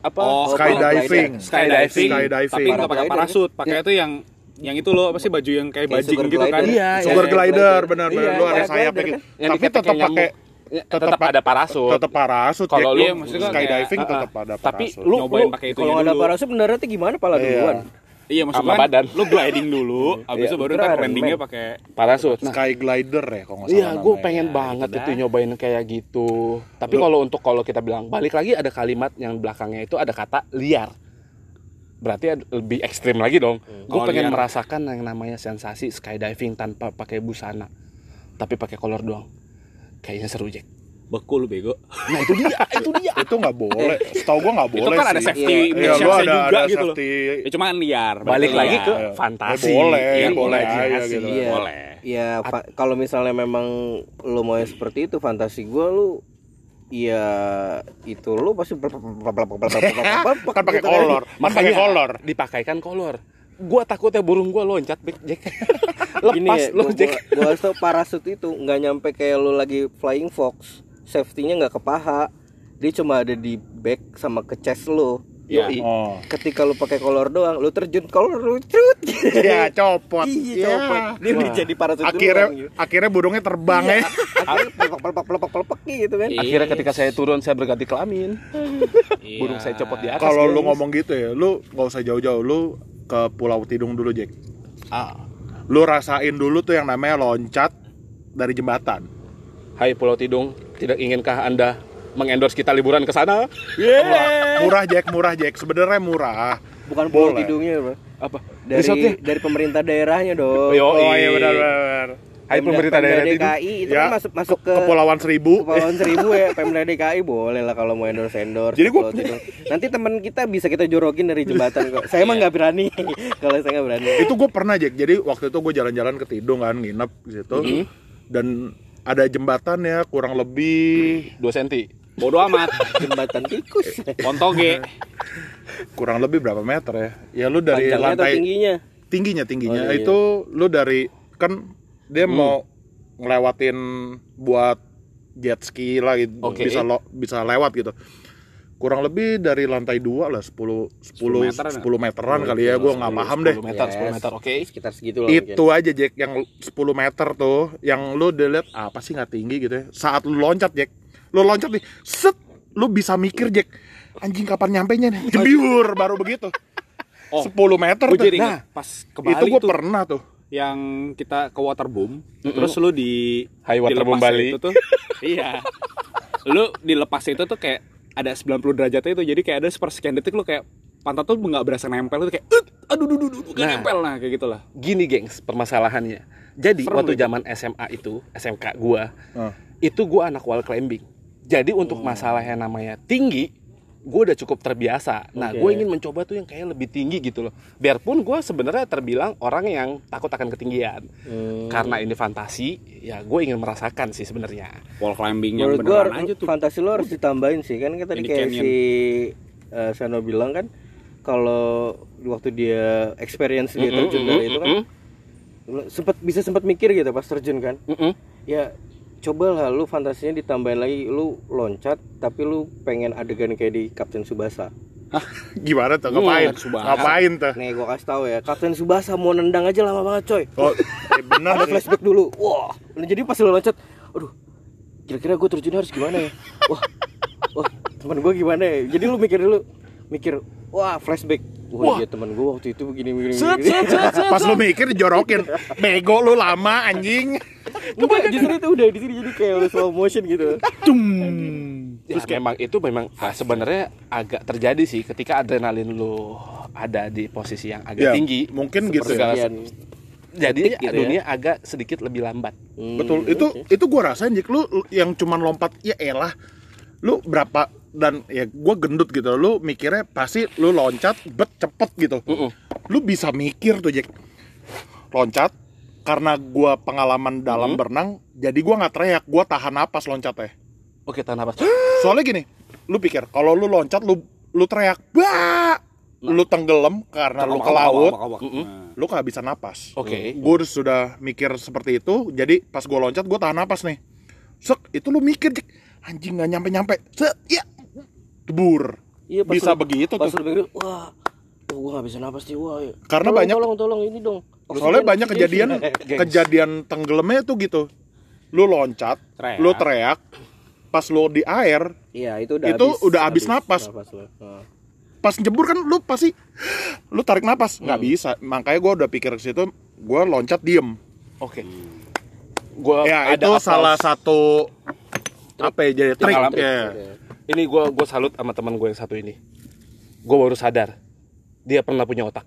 apa? Oh, skydiving skydiving Skydiving. tapi nggak pakai parasut pakai itu yang yang itu loh apa sih baju yang kayak Kayak bajing gitu kan glider. Iya, Sugar iya. glider benar benar Iya, lu ada iya, sayapnya glider gitu. Yang Tapi tetap pakai tetap ada parasut. tetap parasut Kalau Jack. lu- Iya, maksudnya skydiving kayak- tetap ah, ada tapi parasut. lu nyobain pakai itu kalau nggak ada parasut mendaratnya gimana pala Iya. duluan iya maksud Sama kan badan. lu gliding dulu abis Iya, itu baru ntar landingnya pakai parasut. Nah, sky glider ya kalau nggak salah Iya, gue pengen Ya, banget itu itu nyobain kayak gitu. Tapi kalau untuk kalau kita bilang balik lagi ada kalimat yang belakangnya itu ada kata liar. Berarti lebih ekstrim lagi dong. Gue Oh, pengen liar. merasakan yang namanya sensasi skydiving tanpa pakai busana, tapi pakai kolor doang. Kayaknya seru Jack. beku lu bego Nah itu dia, itu dia. itu nggak boleh setahu gue nggak itu boleh kan ada sih. safety Iya, Iya, measures lu ada, juga ada gitu loh safety ya cuma kan liar Balik berarti lagi liar. ke Iya. fantasi. Eh, boleh, Iya, boleh aja imajinasi. gitu. Iya. boleh ya kalau misalnya memang lo mau yang seperti itu fantasi gue lu ya itu lu pasti kan pakai kolor kan pakai Makanya kolor Dipakaikan kolor. Gua takutnya burung gua loncat, Jack. Jack. Lepas ya, lo, gua, Jack. gua, gua tau parasut itu nggak nyampe kayak lu lagi flying fox safety-nya nggak ke paha dia cuma ada di back sama ke chest lu Iya. Yoi. oh ketika lu pakai kolor doang lu terjun kolor lu cut ya copot iya Ya. copot dia udah jadi parasut akhirnya gitu. akhirnya burungnya terbang Iya. ya akhirnya pelepek pelepek pelepek pelepek gitu kan Iya. Akhirnya ketika saya turun saya berganti kelamin. Iya. Burung saya copot di atas. kalau lu ngomong gitu ya lu nggak usah jauh-jauh lu ke Pulau Tidung dulu Jack Ah. lu rasain dulu tuh yang namanya loncat dari jembatan Hai Pulau Tidung, tidak inginkah Anda mengendorse kita liburan ke sana? murah, murah Jack. Murah Jack. Sebenarnya murah. Bukan pulau Boleh. tidungnya bro. Apa? dari dari pemerintah daerahnya dong. Yo, oh iya benar benar Hai pemerintah daerah. DKI itu Ya, kan masuk masuk ke Kepulauan Seribu. Kepulauan Seribu ya. Pemda DKI boleh lah kalau mau endorse endorse Jadi gua- nanti teman kita bisa kita jorokin dari jembatan kok. Saya emang nggak berani. Kalau saya nggak berani. Itu gue pernah Jack. Jadi waktu itu gue jalan-jalan ke Tidung kan nginep di situ Mm-hmm. dan ada jembatan ya kurang lebih 2 cm. Bodoh amat. jembatan tikus Pontoge. kurang lebih berapa meter ya ya lu dari panjangnya lantai tingginya tingginya tingginya Oh, iya. itu lu dari kan dia mau ngelewatin buat jet ski lah gitu Oke. bisa lo, bisa lewat gitu kurang lebih dari lantai dua lah 10 10 10 meteran ya? meteran kali ya gue nggak paham deh 10 meter, 10 Yes. meter, oke. sekitar segitu lah itu aja Jack yang 10 meter tuh yang lu udah liat apa sih nggak tinggi gitu ya saat lu loncat Jack lu loncat nih set lu bisa mikir Jack anjing kapan nyampe nya nih jebiur baru begitu Oh. 10 meter Gue tuh. jadi nah pas ke Bali itu gue tuh pernah tuh yang kita ke waterboom, terus lu di Hai, waterboom Bali. itu tuh. iya. Lu dilepas itu tuh kayak ada 90 derajatnya itu jadi kayak ada sepersekian detik lu kayak pantat tuh nggak berasa nempel itu kayak "Ut, aduh duh duh duh kayak Nah. nempel nah kayak gitulah. Gini, gengs, permasalahannya. Jadi Serem waktu zaman SMA itu, SMK gua, Ah. itu gua anak wall climbing. Jadi untuk masalah yang namanya tinggi, gue udah cukup terbiasa. Nah, gue ingin mencoba tuh yang kayak lebih tinggi gitu loh. Biarpun gue sebenarnya terbilang orang yang takut akan ketinggian. Hmm. Karena ini fantasi, ya gue ingin merasakan sih sebenarnya. Wall climbing yang menurut gua beneran aja tuh. fantasi lo harus ditambahin sih kan kan tadi Ini kayak canyon. si eh, Sano bilang kan kalau waktu dia experience dia Mm-mm, terjun dari itu kan mm-mm, lo sempat bisa sempat mikir gitu pas terjun kan mm-mm. ya coba lah lu fantasinya ditambahin lagi lu loncat tapi lu pengen adegan kayak di Kapten Subasa. Gimana tuh? Ngapain? Hmm, Subasa. ngapain tuh? Nih gua kasih tahu ya Kapten Subasa mau nendang aja lama banget coy. Oh eh, bener ada flashback dulu. Wah Nah, jadi pas lu loncat aduh kira-kira gue terjun harus gimana ya? Wah wah teman gue gimana ya? Jadi lu mikir dulu mikir wah flashback wah, iya teman gue waktu itu begini begini, begini. pas lu mikir dijorokin bego lu lama anjing Enggak, justru itu udah di sini jadi kayak udah slow motion gitu Ya, memang itu memang ah, sebenarnya agak terjadi sih ketika adrenalin lu ada di posisi yang agak Ya, tinggi. mungkin gitu Segala- ya. Jadi detik gitu ya. dunia agak sedikit lebih lambat. Hmm, betul itu oke. itu gua rasain lu lu yang cuman lompat ya elah lu berapa dan ya gua gendut gitu lu mikirnya pasti lu loncat bet cepet gitu Mm-mm. lu bisa mikir tuh Jack loncat karena gua pengalaman dalam Mm-hmm. berenang jadi gua nggak teriak gua tahan napas loncatnya Oke, tahan napas. soalnya gini lu pikir kalau lu loncat lu lu teriak bah lu tenggelam karena lu ke laut Mm-mm. lu kehabisan napas Oke. gue sudah mikir seperti itu jadi pas gue loncat gue tahan napas nih sek itu lu mikir Jack. anjing nggak nyampe nyampe se ya debur Iya, pas bisa lu- begitu pas tuh wah oh, gua gak bisa napas nih wah ya. Karena Tolong, banyak- tolong tolong ini dong soalnya Oksigen, banyak oksigen. kejadian kejadian tenggelamnya tuh gitu lu loncat Teriak. lu teriak pas lu di air iya itu udah Itu habis, udah habis napas. lu. Heeh. pas jebur kan lu pasti lu tarik napas nggak Hmm. bisa makanya gue udah pikir ke situ gue loncat diem Oke. Gua ya ada itu salah satu apa ya jadi trik Pengalaman. ya Ini gua gua salut sama teman gue yang satu ini. Gua baru sadar dia pernah punya otak.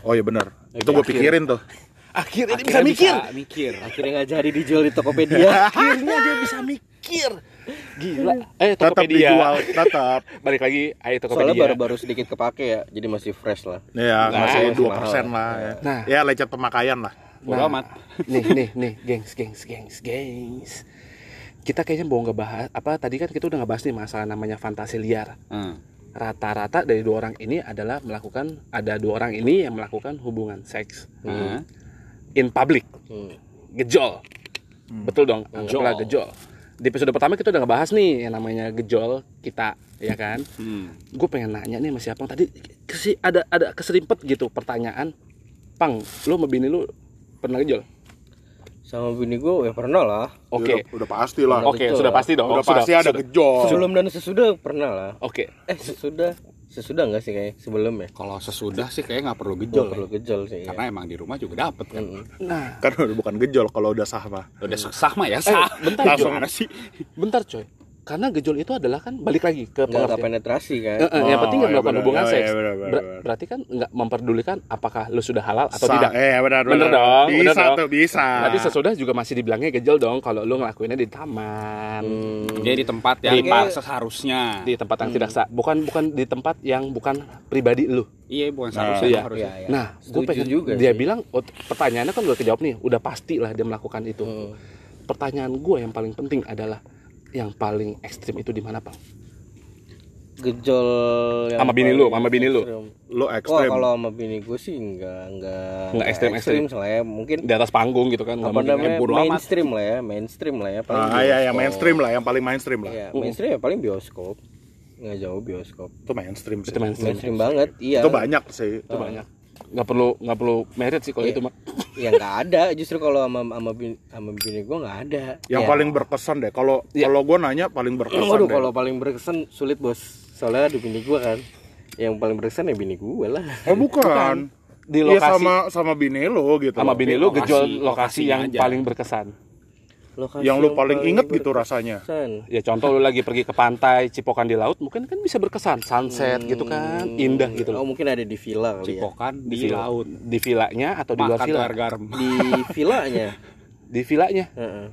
oh iya benar itu gue pikirin tuh Akhirnya dia bisa Akhirnya mikir. mikir. akhirnya nggak jadi dijual di Tokopedia Akhirnya dia bisa mikir. Gila. Eh, tetap Tokopedia. dijual tetap Balik lagi, ayo soalnya Tokopedia. baru-baru sedikit kepake ya jadi masih fresh lah ya Nah, masih dua persen lah ya. Nah. ya lecet pemakaian lah Bodo Nah, amat. nih nih nih gengs gengs gengs gengs kita kayaknya mau ngebahas apa tadi kan kita udah ngebahas nih masalah namanya fantasi liar Hmm. rata-rata dari dua orang ini adalah melakukan ada dua orang ini yang melakukan hubungan seks Hmm. in public Hmm. gejol betul dong Gejol. anggaplah gejol di episode pertama kita udah ngebahas nih yang namanya gejol kita ya kan Hmm. gue pengen nanya nih sama siapa tadi kesi, ada ada keserimpet gitu pertanyaan pang lu sama bini lu pernah gejol sama bini gue ya pernah lah oke udah, udah pasti lah Oke, Gejol sudah lah. pasti dong. udah sudah, pasti ada gejol sebelum dan sesudah pernah lah Oke. eh sesudah sesudah nggak sih kayak sebelum ya Kalau sesudah sih kayak nggak perlu Gejol gejol. perlu gejol sih ya. Karena emang di rumah juga dapet kan. Nah, kan udah bukan gejol kalau udah sah mah Udah sah mah ya sah. bentar, Langsung ada sih. bentar coy. Karena gejol itu adalah kan balik lagi ke nggak nggak pengertian. penetrasi kan Eh, eh, yang Oh, penting nggak iya, melakukan benar. hubungan Oh, seks. iya, benar, benar, Ber- benar. berarti kan nggak memperdulikan apakah lu sudah halal atau Sa- tidak. Eh, benar, Bener dong, Bisa bener dong. tuh, bisa. Berarti sesudah juga masih dibilangnya gejol dong kalau lu ngelakuinnya di taman. Hmm. Jadi di tempat yang Di- seharusnya. Di tempat yang tidak sah, bukan bukan di tempat yang bukan pribadi lu. Iya, bukan Nah, seharusnya. iya. harusnya. Iya, iya. Nah, gue pengen juga dia sih. bilang oh, pertanyaannya kan udah kejawab nih, udah pasti lah dia melakukan itu. Hmm. Pertanyaan gue yang paling penting adalah yang paling ekstrim itu di mana, Bang? gejol yang Sama bini lu, sama bini lu. ekstrim. Lu Wah ekstrem. kalau sama bini gue sih enggak enggak Nggak ekstrem-ekstrem. lah ya mungkin Di atas panggung gitu kan? apa mungkin. namanya mainstream lah ya mainstream lah ya paling Ah, iya, ya bioskop. mainstream lah, yang paling mainstream lah. Iya, mainstream ya paling bioskop nggak jauh bioskop Itu mainstream sih. Itu mainstream. mainstream banget iya Itu banyak sih. Itu banyak. Nggak perlu nggak perlu merit sih kalau Iya. itu mah. ya nggak ada justru kalau sama sama bini, sama bini gue nggak ada Yang Ya. paling berkesan deh. Kalau Iya. kalau gue nanya paling berkesan Waduh deh. kalau paling berkesan sulit bos soalnya ada bini gue kan yang paling berkesan ya bini gue lah Oh bukan. Di Iya lokasi sama sama bini lo gitu. sama bini lu Lokasi- gejol lokasi lokasinya yang aja. paling berkesan. Lokasi Yang lu paling inget gitu rasanya. Ya contoh lu lagi pergi ke pantai, cipokan di laut, mungkin kan bisa berkesan, sunset gitu kan, indah gitu oh mungkin ada di villa kali ya Cipokan di villa- laut. Di villanya atau di luar Makan villa? garam. di villanya Di villanya. Heeh.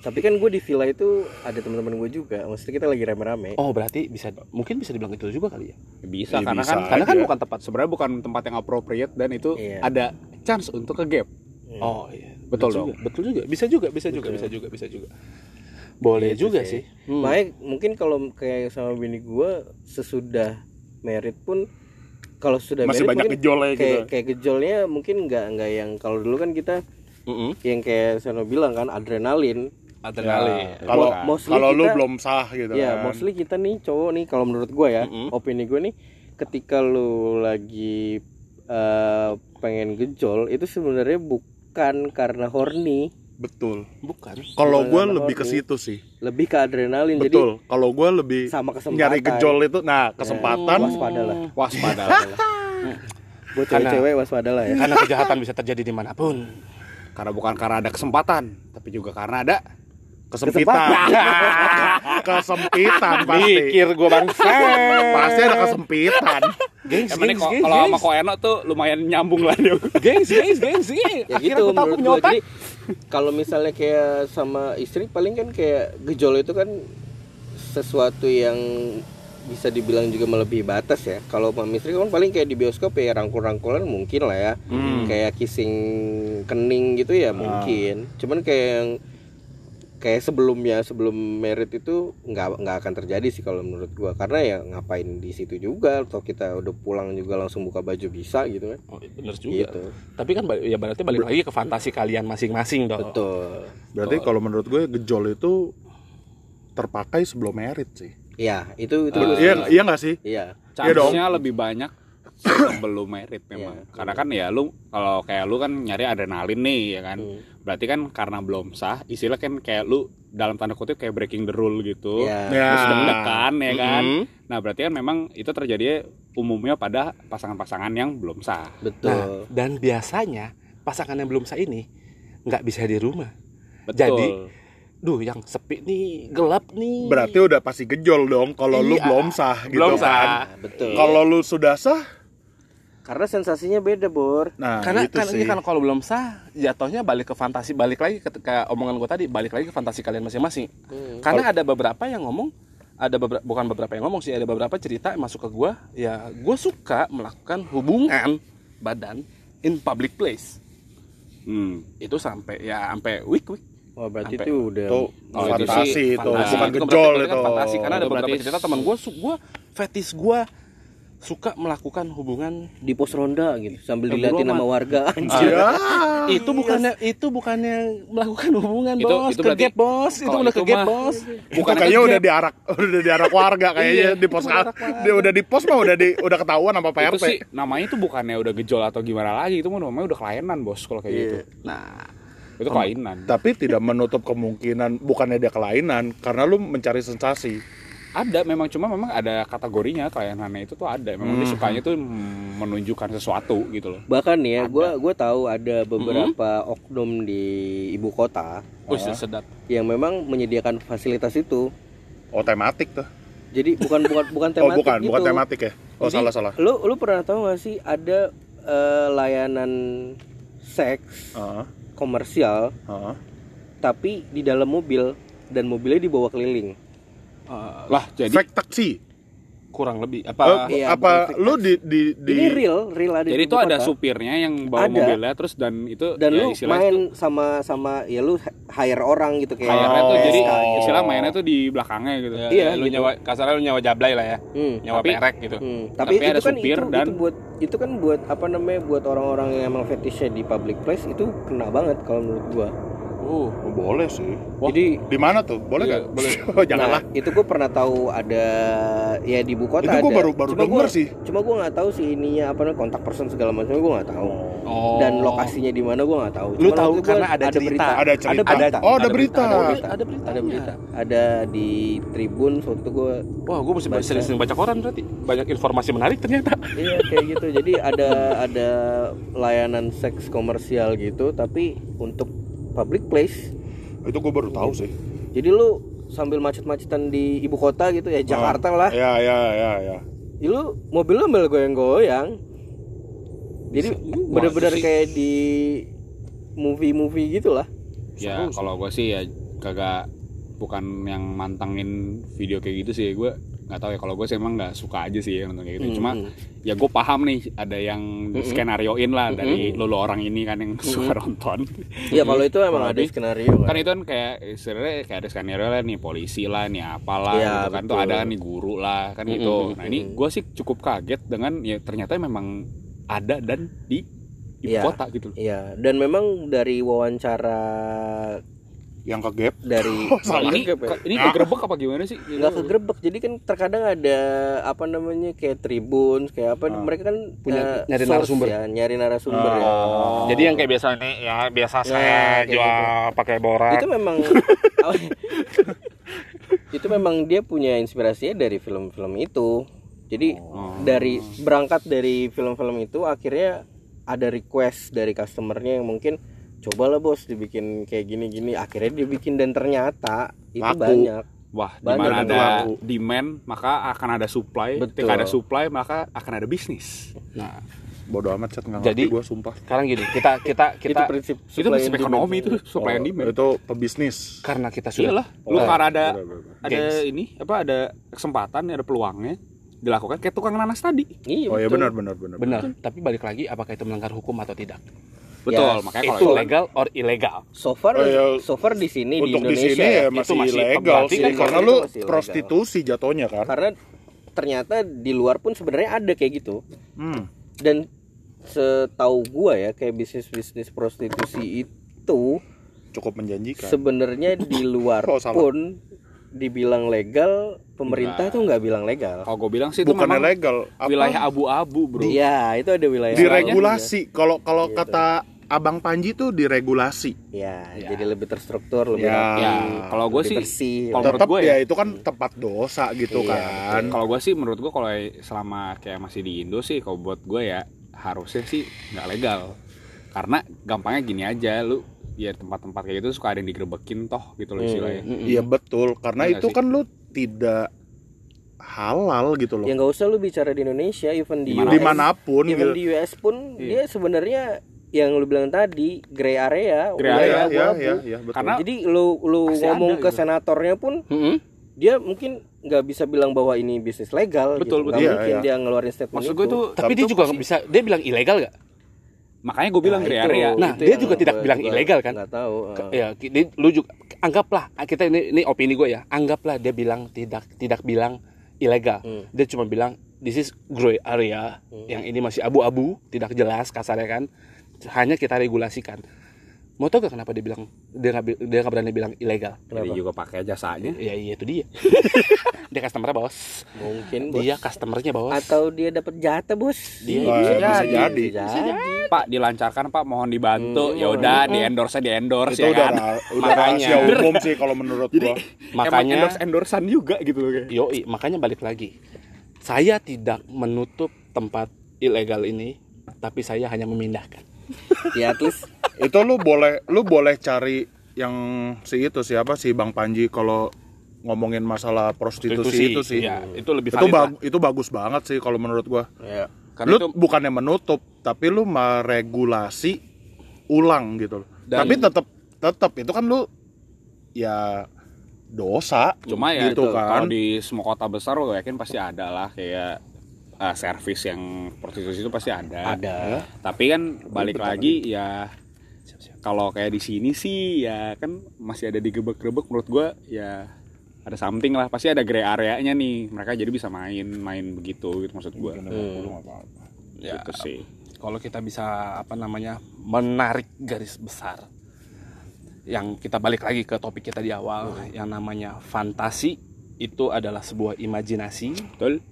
tapi kan gue di villa itu ada teman-teman gue juga maksudnya kita lagi rame-rame Oh, berarti bisa mungkin bisa dibilang itu juga kali ya. Bisa Iya, karena bisa. kan Karena kan aja. bukan tempat sebenarnya bukan tempat yang appropriate dan itu Iya. ada chance untuk ke gap. Oh iya, Betul juga. Betul juga. Bisa juga, bisa juga, bisa juga, bisa juga. Boleh Gitu juga sih. Hmm. Makanya mungkin kalau kayak sama bini gue sesudah merit pun kalau sudah Masih banyak gejolnya gitu. kayak kayak gejolnya mungkin nggak nggak yang kalau dulu kan kita Mm-mm. yang kayak Sano bilang kan adrenalin Adrenalin. Ya, Kalau mostly kalau lu belum sah gitu ya kan. mostly kita nih cowok nih kalau menurut gue ya Mm-mm. opini gue nih ketika lu lagi eh, pengen gejol itu sebenarnya bukan karena horny Betul. Bukan. Kalau gue lebih ke situ sih. lebih ke adrenalin jadi Betul. Kalau gue lebih sama kesempatan nyari gejol itu, nah kesempatan. waspada lah Waspada. buat Karena- cewek-cewek waspada lah ya Karena kejahatan bisa terjadi di mana pun. karena bukan karena ada kesempatan, tapi juga karena ada kesempitan. kesempitan pasti. Mikir gua bangsa. Pasti ada kesempitan. Gengs, Emang gengs, kok- gengs, kalau sama. Koeno tuh lumayan nyambung lah dia. Gengs, gengs, gengs, gengs. ya Akhirnya gitu aku tahu aku punya otak. kalau misalnya kayak sama istri paling kan kayak gejol itu kan sesuatu yang bisa dibilang juga melebihi batas ya kalau sama istri kan paling kayak di bioskop ya rangkul-rangkulan mungkin lah ya Hmm. kayak kissing kening gitu ya mungkin cuman kayak yang kayak sebelumnya sebelum merit itu nggak nggak akan terjadi sih kalau menurut gua karena ya ngapain di situ juga atau kita udah pulang juga langsung buka baju bisa gitu kan Oh, bener juga. gitu Tapi kan ya berarti balik lagi ke fantasi kalian masing-masing dong. betul Berarti kalau menurut gue gejol itu terpakai sebelum merit sih. Iya, itu itu gua Iya iya nggak sih? Iya. Iya dong. Chance-nya lebih banyak sebelum merit memang. Karena kan ya lu kalau kayak lu kan nyari adrenalin nih ya kan. Hmm. Berarti kan karena belum sah, istilah kan kayak lu dalam tanda kutip kayak breaking the rule gitu. Iya. Ya. Terus deg-degan ya kan. Mhm. Nah, berarti kan memang itu terjadi umumnya pada pasangan-pasangan yang belum sah. Betul. Nah, dan biasanya pasangan yang belum sah ini nggak bisa di rumah. Betul. Jadi, duh yang sepi nih, gelap nih. Berarti udah pasti gejol dong kalau lu Iya. belum sah gitu Belum kan. sah. Nah, betul. Kalau lu sudah sah, Karena sensasinya beda, Bor. nah karena itu kan sih. ini kan kalau belum sah jatuhnya balik ke fantasi balik lagi ke, ke omongan gue tadi balik lagi ke fantasi kalian masing-masing Hmm. karena ada beberapa yang ngomong ada beberapa bukan beberapa yang ngomong sih ada beberapa cerita yang masuk ke gue ya gue suka melakukan hubungan badan in public place Hmm. itu sampai ya sampai week week Wah, berarti Sampai- itu udah Itu Oh, itu fantasi sih itu, fantasi. bukan Itu gejol berarti- berarti itu. kan fantasi karena ada beberapa berarti- cerita teman gue gue fetis gue suka melakukan hubungan di pos ronda gitu sambil sama amat. warga anjir. Ya. itu bukannya itu bukannya melakukan hubungan Itu- bos itu ke berarti- gap bos itu udah itu ke gap mah- bos Bukan kayaknya udah diarak udah diarak warga kayaknya Iya, di pos dia udah di pos mah udah di udah ketahuan sama Itu PRT. sih namanya itu bukannya udah gejol atau gimana lagi, itu mah namanya udah kelainan, Bos, kalau kayak gitu. nah Itu kelainan. Tapi tidak menutup kemungkinan bukannya dia kelainan karena lu mencari sensasi. Ada memang cuma memang ada kategorinya kelainannya itu tuh ada. Memang dia Hmm. sukanya tuh menunjukkan sesuatu gitu loh. bahkan ya gua gua tahu ada beberapa oknum di ibu kota wih ya, sedap yang memang menyediakan fasilitas itu Oh tematik tuh. Jadi bukan bukan bukan oh tematik bukan, gitu. bukan tematik ya. Oh Jadi, salah salah. Lu lu pernah tahu gak sih ada eh, layanan seks Heeh, komersial heeh. tapi di dalam mobil dan mobilnya dibawa keliling. Eh, lah jadi Fake taksi. kurang lebih apa iya, apa lu di di di Ini real, real ada jadi di itu ada kota. supirnya yang bawa Ada. mobilnya terus dan itu dan ya lu main tuh- sama sama ya lu hire orang gitu kayak tuh Oh. jadi PSK. istilah mainnya tuh di belakangnya gitu. Ya, Iya, ya, lu gitu. nyawa kasarnya lu nyawa jablay lah ya Hmm. nyawa Tapi- perek gitu Hmm, Tapi Tapi, ada itu kan supir itu, dan- itu buat itu kan buat apa namanya buat orang-orang yang emang fetishnya di public place itu kena banget kalau menurut gua. Oh, boleh sih. Jadi Di mana tuh? Boleh Iya, nggak? boleh. Oh, janganlah. Nah, itu gua pernah tahu ada ya di ibu kota Itu gua ada. baru- baru Cuma denger gua- sih. Cuma gua nggak tahu sih ininya apa namanya kontak person segala macam gua nggak tahu. oh Dan lokasinya di mana gua nggak tahu. Lu Cuma tahu waktu gua karena ada cerita. berita. Ada cerita. berita. oh, ada berita. Ada berita. ada berita Ada berita. Ada di Tribun waktu gua wah gue mesti Baca. sering-sering baca koran berarti banyak informasi menarik ternyata Iya kayak gitu. Jadi ada ada layanan seks komersial gitu, tapi untuk public place. Itu gua baru tahu sih. Jadi lu sambil macet-macetan di ibu kota gitu ya Jakarta lah. Ya, ya, ya, ya. Ya lu mobil lu ambil goyang-goyang. Jadi bener-bener kayak di movie-movie gitu lah. Ya kalau gue sih ya kagak bukan yang mantangin video kayak gitu sih gue nggak tahu ya. Kalau gue sih emang nggak suka aja sih ya nonton kayak gitu. Cuma ya gue paham nih ada yang skenarioin lah dari lo orang ini kan yang suka nonton. Iya kalau itu emang ada skenario kan. Kan. itu kan kayak sebenarnya kayak ada skenario lah nih polisi lah nih apalah Iya, gitu kan. Tuh ada nih guru lah kan gitu. nah ini gue sih cukup kaget dengan ya ternyata memang ada dan di ibu Iya. kota gitu Iya, dan memang dari wawancara Yang ke gap. dari Nah, ini Nggak ya? ini kegerebek apa gimana sih? Nggak kegerebek jadi kan terkadang ada apa namanya kayak tribun kayak apa. Mereka kan Punya- eh, nyari source narasumber. ya nyari narasumber ya. Jadi yang kayak biasa nih ya biasa Nah, saya kayak jual pakai borak. Itu memang itu memang dia punya inspirasinya dari film-film itu. Jadi dari berangkat dari film-film itu akhirnya ada request dari customernya yang mungkin cobalah bos dibikin kayak gini-gini akhirnya dibikin dan ternyata itu Laku. banyak Wah, di Banyak mana yang ada laku. demand, maka akan ada supply. Betul. Ketika ada supply, maka akan ada bisnis. nah Bodoh amat chat nggak Jadi- gua sumpah. sekarang gini kita kita itu kita prinsip itu supply prinsip and demand. ekonomi itu supply and Oh, demand. Itu pebisnis. karena kita sudah Iyalah, lu Oh, karena ada bener, bener. ada Gengs. ini apa ada kesempatan, ada peluangnya dilakukan kayak tukang nanas tadi. iya Oh ya betul. benar benar benar. benar tapi balik lagi apakah itu melanggar hukum atau tidak Betul, Ya, makanya itu kalau itu legal or ilegal so far Oh, ya. so far di sini di Untuk di Indonesia sini ya ya, masih, masih- ilegal sih kan karena itu lu masih ilegal. prostitusi jatuhnya kan. karena ternyata di luar pun sebenarnya ada kayak gitu Hmm. dan setahu gua ya kayak bisnis bisnis prostitusi itu Cukup menjanjikan. sebenarnya di luar Oh, salah. pun dibilang legal pemerintah Enggak. tuh nggak bilang legal kalau gue bilang sih itu Bukan memang legal, apa? wilayah abu-abu, Bro. iya itu ada wilayah diregulasi. Kalau kalau Gitu. kata Abang Panji tuh diregulasi. ya, Ya. jadi lebih terstruktur lebih Ya. rapi, Ya, kalau gue lebih sih bersih kalau Tetap menurut gue ya ya, itu kan tempat dosa gitu Iya, kan. kalau gue sih menurut gue kalau selama kayak masih di Indo sih kalau buat gue ya harusnya sih nggak legal karena gampangnya gini aja lu ya tempat-tempat kayak gitu suka ada yang digerebekin toh gitu loh Hmm. istilahnya Iya betul, karena Iya itu sih. kan lu tidak halal gitu loh. ya nggak usah lu bicara di Indonesia even di Dimana- US Di mana pun even gitu. di US pun Iya. dia sebenarnya yang lu bilang tadi gray area Gray wilayah Iya, iya, abu-abu. iya, iya, betul. Karena- jadi lu lu ngomong ada ke gitu. senatornya pun Mm-mm. dia mungkin nggak bisa bilang bahwa ini bisnis legal Betul, gitu. betul. Nggak Iya, mungkin iya. dia ngeluarin statement maksud itu gue tuh tapi dia juga nggak bisa dia bilang ilegal gak makanya gue bilang Nah, gray itu- area Nah, itu dia juga tidak bilang juga ilegal kan? nggak tahu Ke- ya ki- lu juga anggaplah kita ini ini opini gue ya anggaplah dia bilang tidak tidak bilang ilegal Hmm. dia cuma bilang this is gray area yang ini masih abu-abu tidak jelas kasarnya kan hanya kita regulasikan mau tau gak kenapa dia bilang dia nggak bi- dia nggak berani bilang ilegal dia juga pakai jasanya ya iya itu dia dia customernya bos mungkin bos. dia customernya bos atau dia dapat jatah bos Dia Wah, bisa bisa jadi. jadi. Bisa jadi. pak dilancarkan pak mohon dibantu Hmm. ya udah di endorse di endorse itu ya udah kan udah Makanya. rahasia umum sih kalau menurut jadi gua. Makanya- endorse endorsean juga gitu loh Yoi, makanya balik lagi. Saya tidak menutup tempat ilegal ini, tapi saya hanya memindahkan. Ya least itu lu boleh lu boleh cari yang si itu siapa si Bang Panji kalau ngomongin masalah prostitusi, itu sih. ya, itu lebih itu bag- itu bagus banget sih kalau menurut gua. ya Karena lu itu bukannya menutup, tapi lu meregulasi ulang gitu loh. Dan- tapi tetap tetap itu kan lu ya dosa Cuma ya gitu kalau kan. di semua kota besar gue yakin pasti ada lah kayak ah, servis yang prostitusi itu pasti ada. ada. Tapi kan balik lagi ya kalau kayak di sini sih ya kan masih ada digebek-gebek menurut gua ya ada something lah. Pasti ada gray areanya nih. Mereka jadi bisa main main begitu gitu maksud gua. Ya, gitu sih. Kalau kita bisa apa namanya menarik garis besar yang kita balik lagi ke topik kita di awal yang namanya fantasi itu adalah sebuah imajinasi. Betul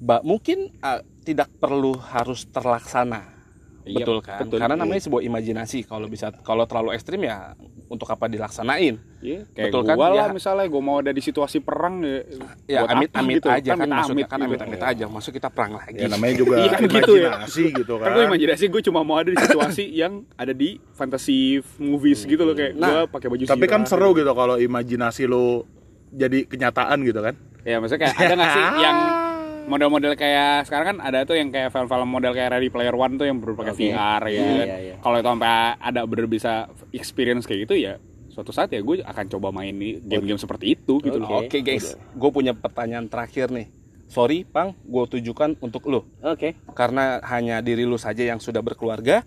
Ba- mungkin ah, tidak perlu harus terlaksana Iya, betul kan betul. karena namanya sebuah imajinasi kalau bisa kalau terlalu ekstrim ya untuk apa dilaksanain Iya, kayak Betul kan? gua lah Ya. misalnya gua mau ada di situasi perang ya, ya buat amit amit gitu? aja kan, maksudnya kan gitu. amit amit aja maksud kita perang lagi Ya namanya juga Iya kan gitu ya. imajinasi gitu kan. kan gue imajinasi gue cuma mau ada di situasi yang ada di fantasy movies gitu loh kayak Nah, gua pakai baju Tapi kan seru gitu kalau imajinasi lu jadi kenyataan gitu kan. Ya maksudnya kayak ada nggak sih yang model-model kayak sekarang kan ada tuh yang kayak film-film model kayak Ready Player One tuh yang berpakai Oke. VR ya. Iya, kan. iya, iya. Kalau itu sampai ada bener bisa experience kayak gitu ya suatu saat ya gue akan coba main nih game-game seperti itu gitu loh. Oke guys, gue punya pertanyaan terakhir nih. Sorry, Pang, gue tujukan untuk lu. oke Karena hanya diri lu saja yang sudah berkeluarga.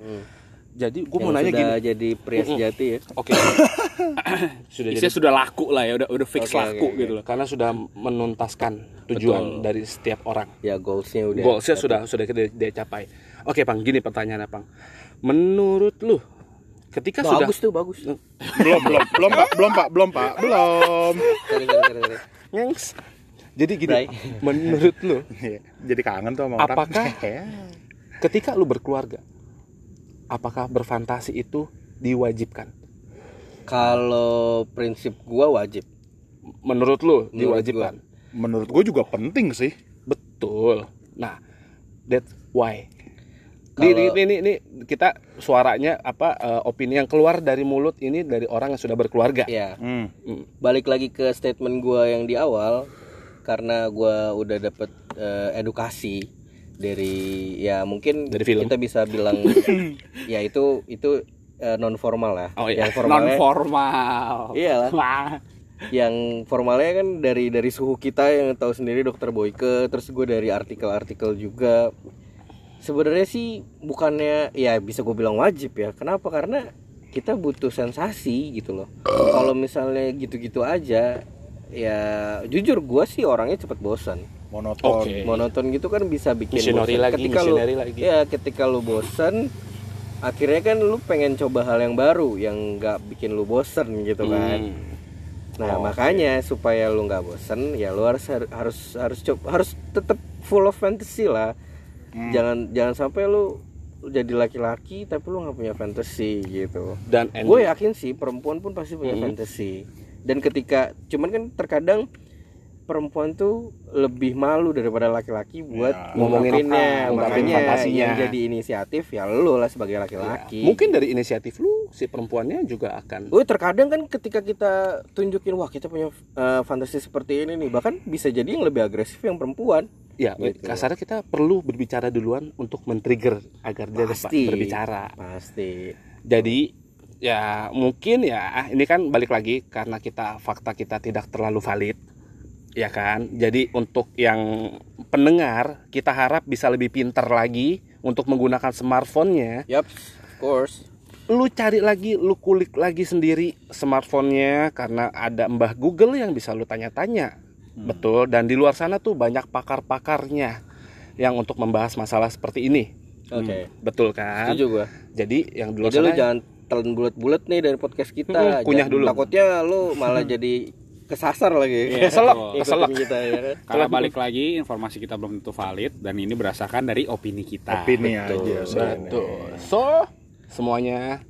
Jadi gue mau nanya sudah gini. jadi pria sejati ya Oke. sudah jadi sudah laku lah ya, udah udah fix Oke, laku oke, gitu loh. karena sudah menuntaskan tujuan Betul. dari setiap orang. ya goalsnya udah Goalsnya sudah sudah dia, dia capai. Oke, Pang, gini pertanyaannya, Pang. Menurut lu, ketika sudah bagus tuh bagus belum belum belum pak belum pak belum pak belum. Sorry, sorry, sorry, sorry. Ngengs. Jadi gini, Bray. menurut lu, Iya, jadi kangen tuh sama orang. Apakah ketika lu berkeluarga, apakah berfantasi itu diwajibkan? kalau prinsip gua wajib Menurut lu Menurut diwajibkan? Menurut gue juga penting sih. Betul. Nah, that's why. Ini, Kalau- ini, ini, ini kita suaranya apa eh, opini yang keluar dari mulut ini dari orang yang sudah berkeluarga. ya Hmm. balik lagi ke statement gua yang di awal karena gua udah dapet eh, edukasi dari ya mungkin Dari film. kita bisa bilang ya itu itu non formal lah Oh, iya. yang Non formalnya formal. Iyalah. Yang formalnya kan dari dari suhu kita yang tahu sendiri dokter Boyke terus gue dari artikel-artikel juga sebenarnya sih bukannya ya bisa gue bilang wajib ya kenapa karena kita butuh sensasi gitu loh kalau misalnya gitu-gitu aja ya jujur gue sih orangnya cepet bosan Monoton. Oke. monoton gitu kan bisa bikin bosan. lagi, ketika lu lagi. ya ketika lu bosan akhirnya kan lu pengen coba hal yang baru yang nggak bikin lu bosan gitu kan Hmm. Nah, makanya supaya lu nggak bosen, ya lu harus harus harus coba harus tetap full of fantasy lah. Jangan jangan sampai lu jadi laki-laki tapi lu nggak punya fantasy gitu. Dan Gue yakin sih perempuan pun pasti punya fantasy. Dan ketika cuman kan terkadang perempuan tuh lebih malu daripada laki-laki buat Ya. Ngomongin apa, makanya fantasinya. yang jadi inisiatif ya lu lah sebagai laki-laki. mungkin dari inisiatif lu si perempuannya juga akan Oh terkadang kan ketika kita tunjukin wah kita punya eh, fantasi seperti ini nih bahkan bisa jadi yang lebih agresif yang perempuan. ya Gitu. kasarnya kita perlu berbicara duluan untuk men-trigger agar dia dapat Pasti. berbicara. Pasti. Jadi ya mungkin ya ini kan balik lagi karena kita fakta kita tidak terlalu valid ya kan. Jadi untuk yang pendengar kita harap bisa lebih pintar lagi untuk menggunakan smartphone-nya. Yap, of course. Lu cari lagi, lu kulik lagi sendiri smartphone-nya karena ada Mbah Google yang bisa lu tanya-tanya. Betul dan di luar sana tuh banyak pakar-pakarnya yang untuk membahas masalah seperti ini. Oke. Betul kan? Setuju gua. Jadi yang di luar Jadi lu sana jangan telan bulat-bulat nih dari podcast kita. Mm-mm, kunyah Jangan- dulu. Takutnya lu malah jadi kesasar lagi. Iya, keselak. Ikutin keselak. kita ya kan. Karena balik lagi informasi kita belum tentu valid dan ini berdasarkan dari opini kita. Opini Betul, aja betul. So, semuanya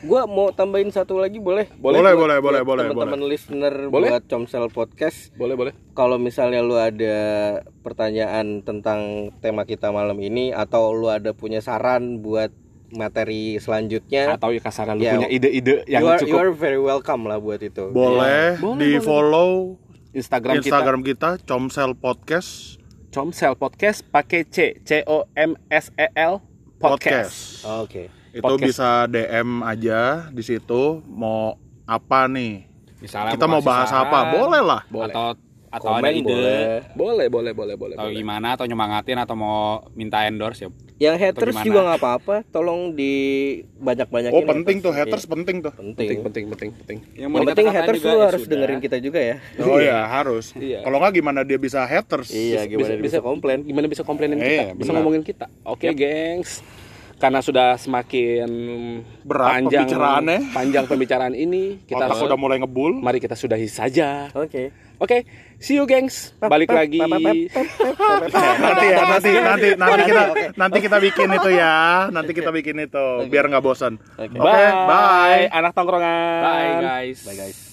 Gua mau tambahin satu lagi boleh? Boleh, boleh, boleh, buat boleh, Teman-teman listener Boleh. buat Comsel Podcast boleh boleh. kalau misalnya lu ada pertanyaan tentang tema kita malam ini atau lu ada punya saran buat materi selanjutnya atau ya kasarnya lu Ya, punya ide-ide yang you are, you cukup are very welcome lah buat itu Boleh, Boleh, di boleh. follow Instagram, Instagram kita, Comsel Podcast kita Comsel Podcast pakai C C O M S E L Podcast. Podcast. oke Itu Podcast. bisa DM aja di situ mau apa nih? Misalnya Kita mau bahas saran, apa? Boleh lah. Boleh. Atau atau Komen ada ide boleh. Boleh, boleh, boleh, boleh. atau boleh. gimana atau nyemangatin atau mau minta endorse ya. yang haters juga nggak apa-apa tolong di banyak-banyakin Oh penting tuh haters. haters penting tuh. Iya, penting Penting, penting, penting, penting. Yang yang penting haters lu harus dengerin kita juga ya Oh ya harus. Iya. Kalau nggak gimana dia bisa haters? iya gimana dia bisa, komplain Gimana bisa komplainin kita? Iya, bisa benar. ngomongin kita. Oke, gengs. Karena sudah semakin Berat panjang pembicaraannya. panjang pembicaraan ini, kita Otak udah mulai ngebul. mari kita sudahi saja. oke Oke, see you gengs. Balik lagi. nanti ya nanti nanti nanti kita nanti kita bikin itu ya nanti kita bikin itu biar nggak bosan oke Bye. bye Anak tongkrongan. Bye guys. bye guys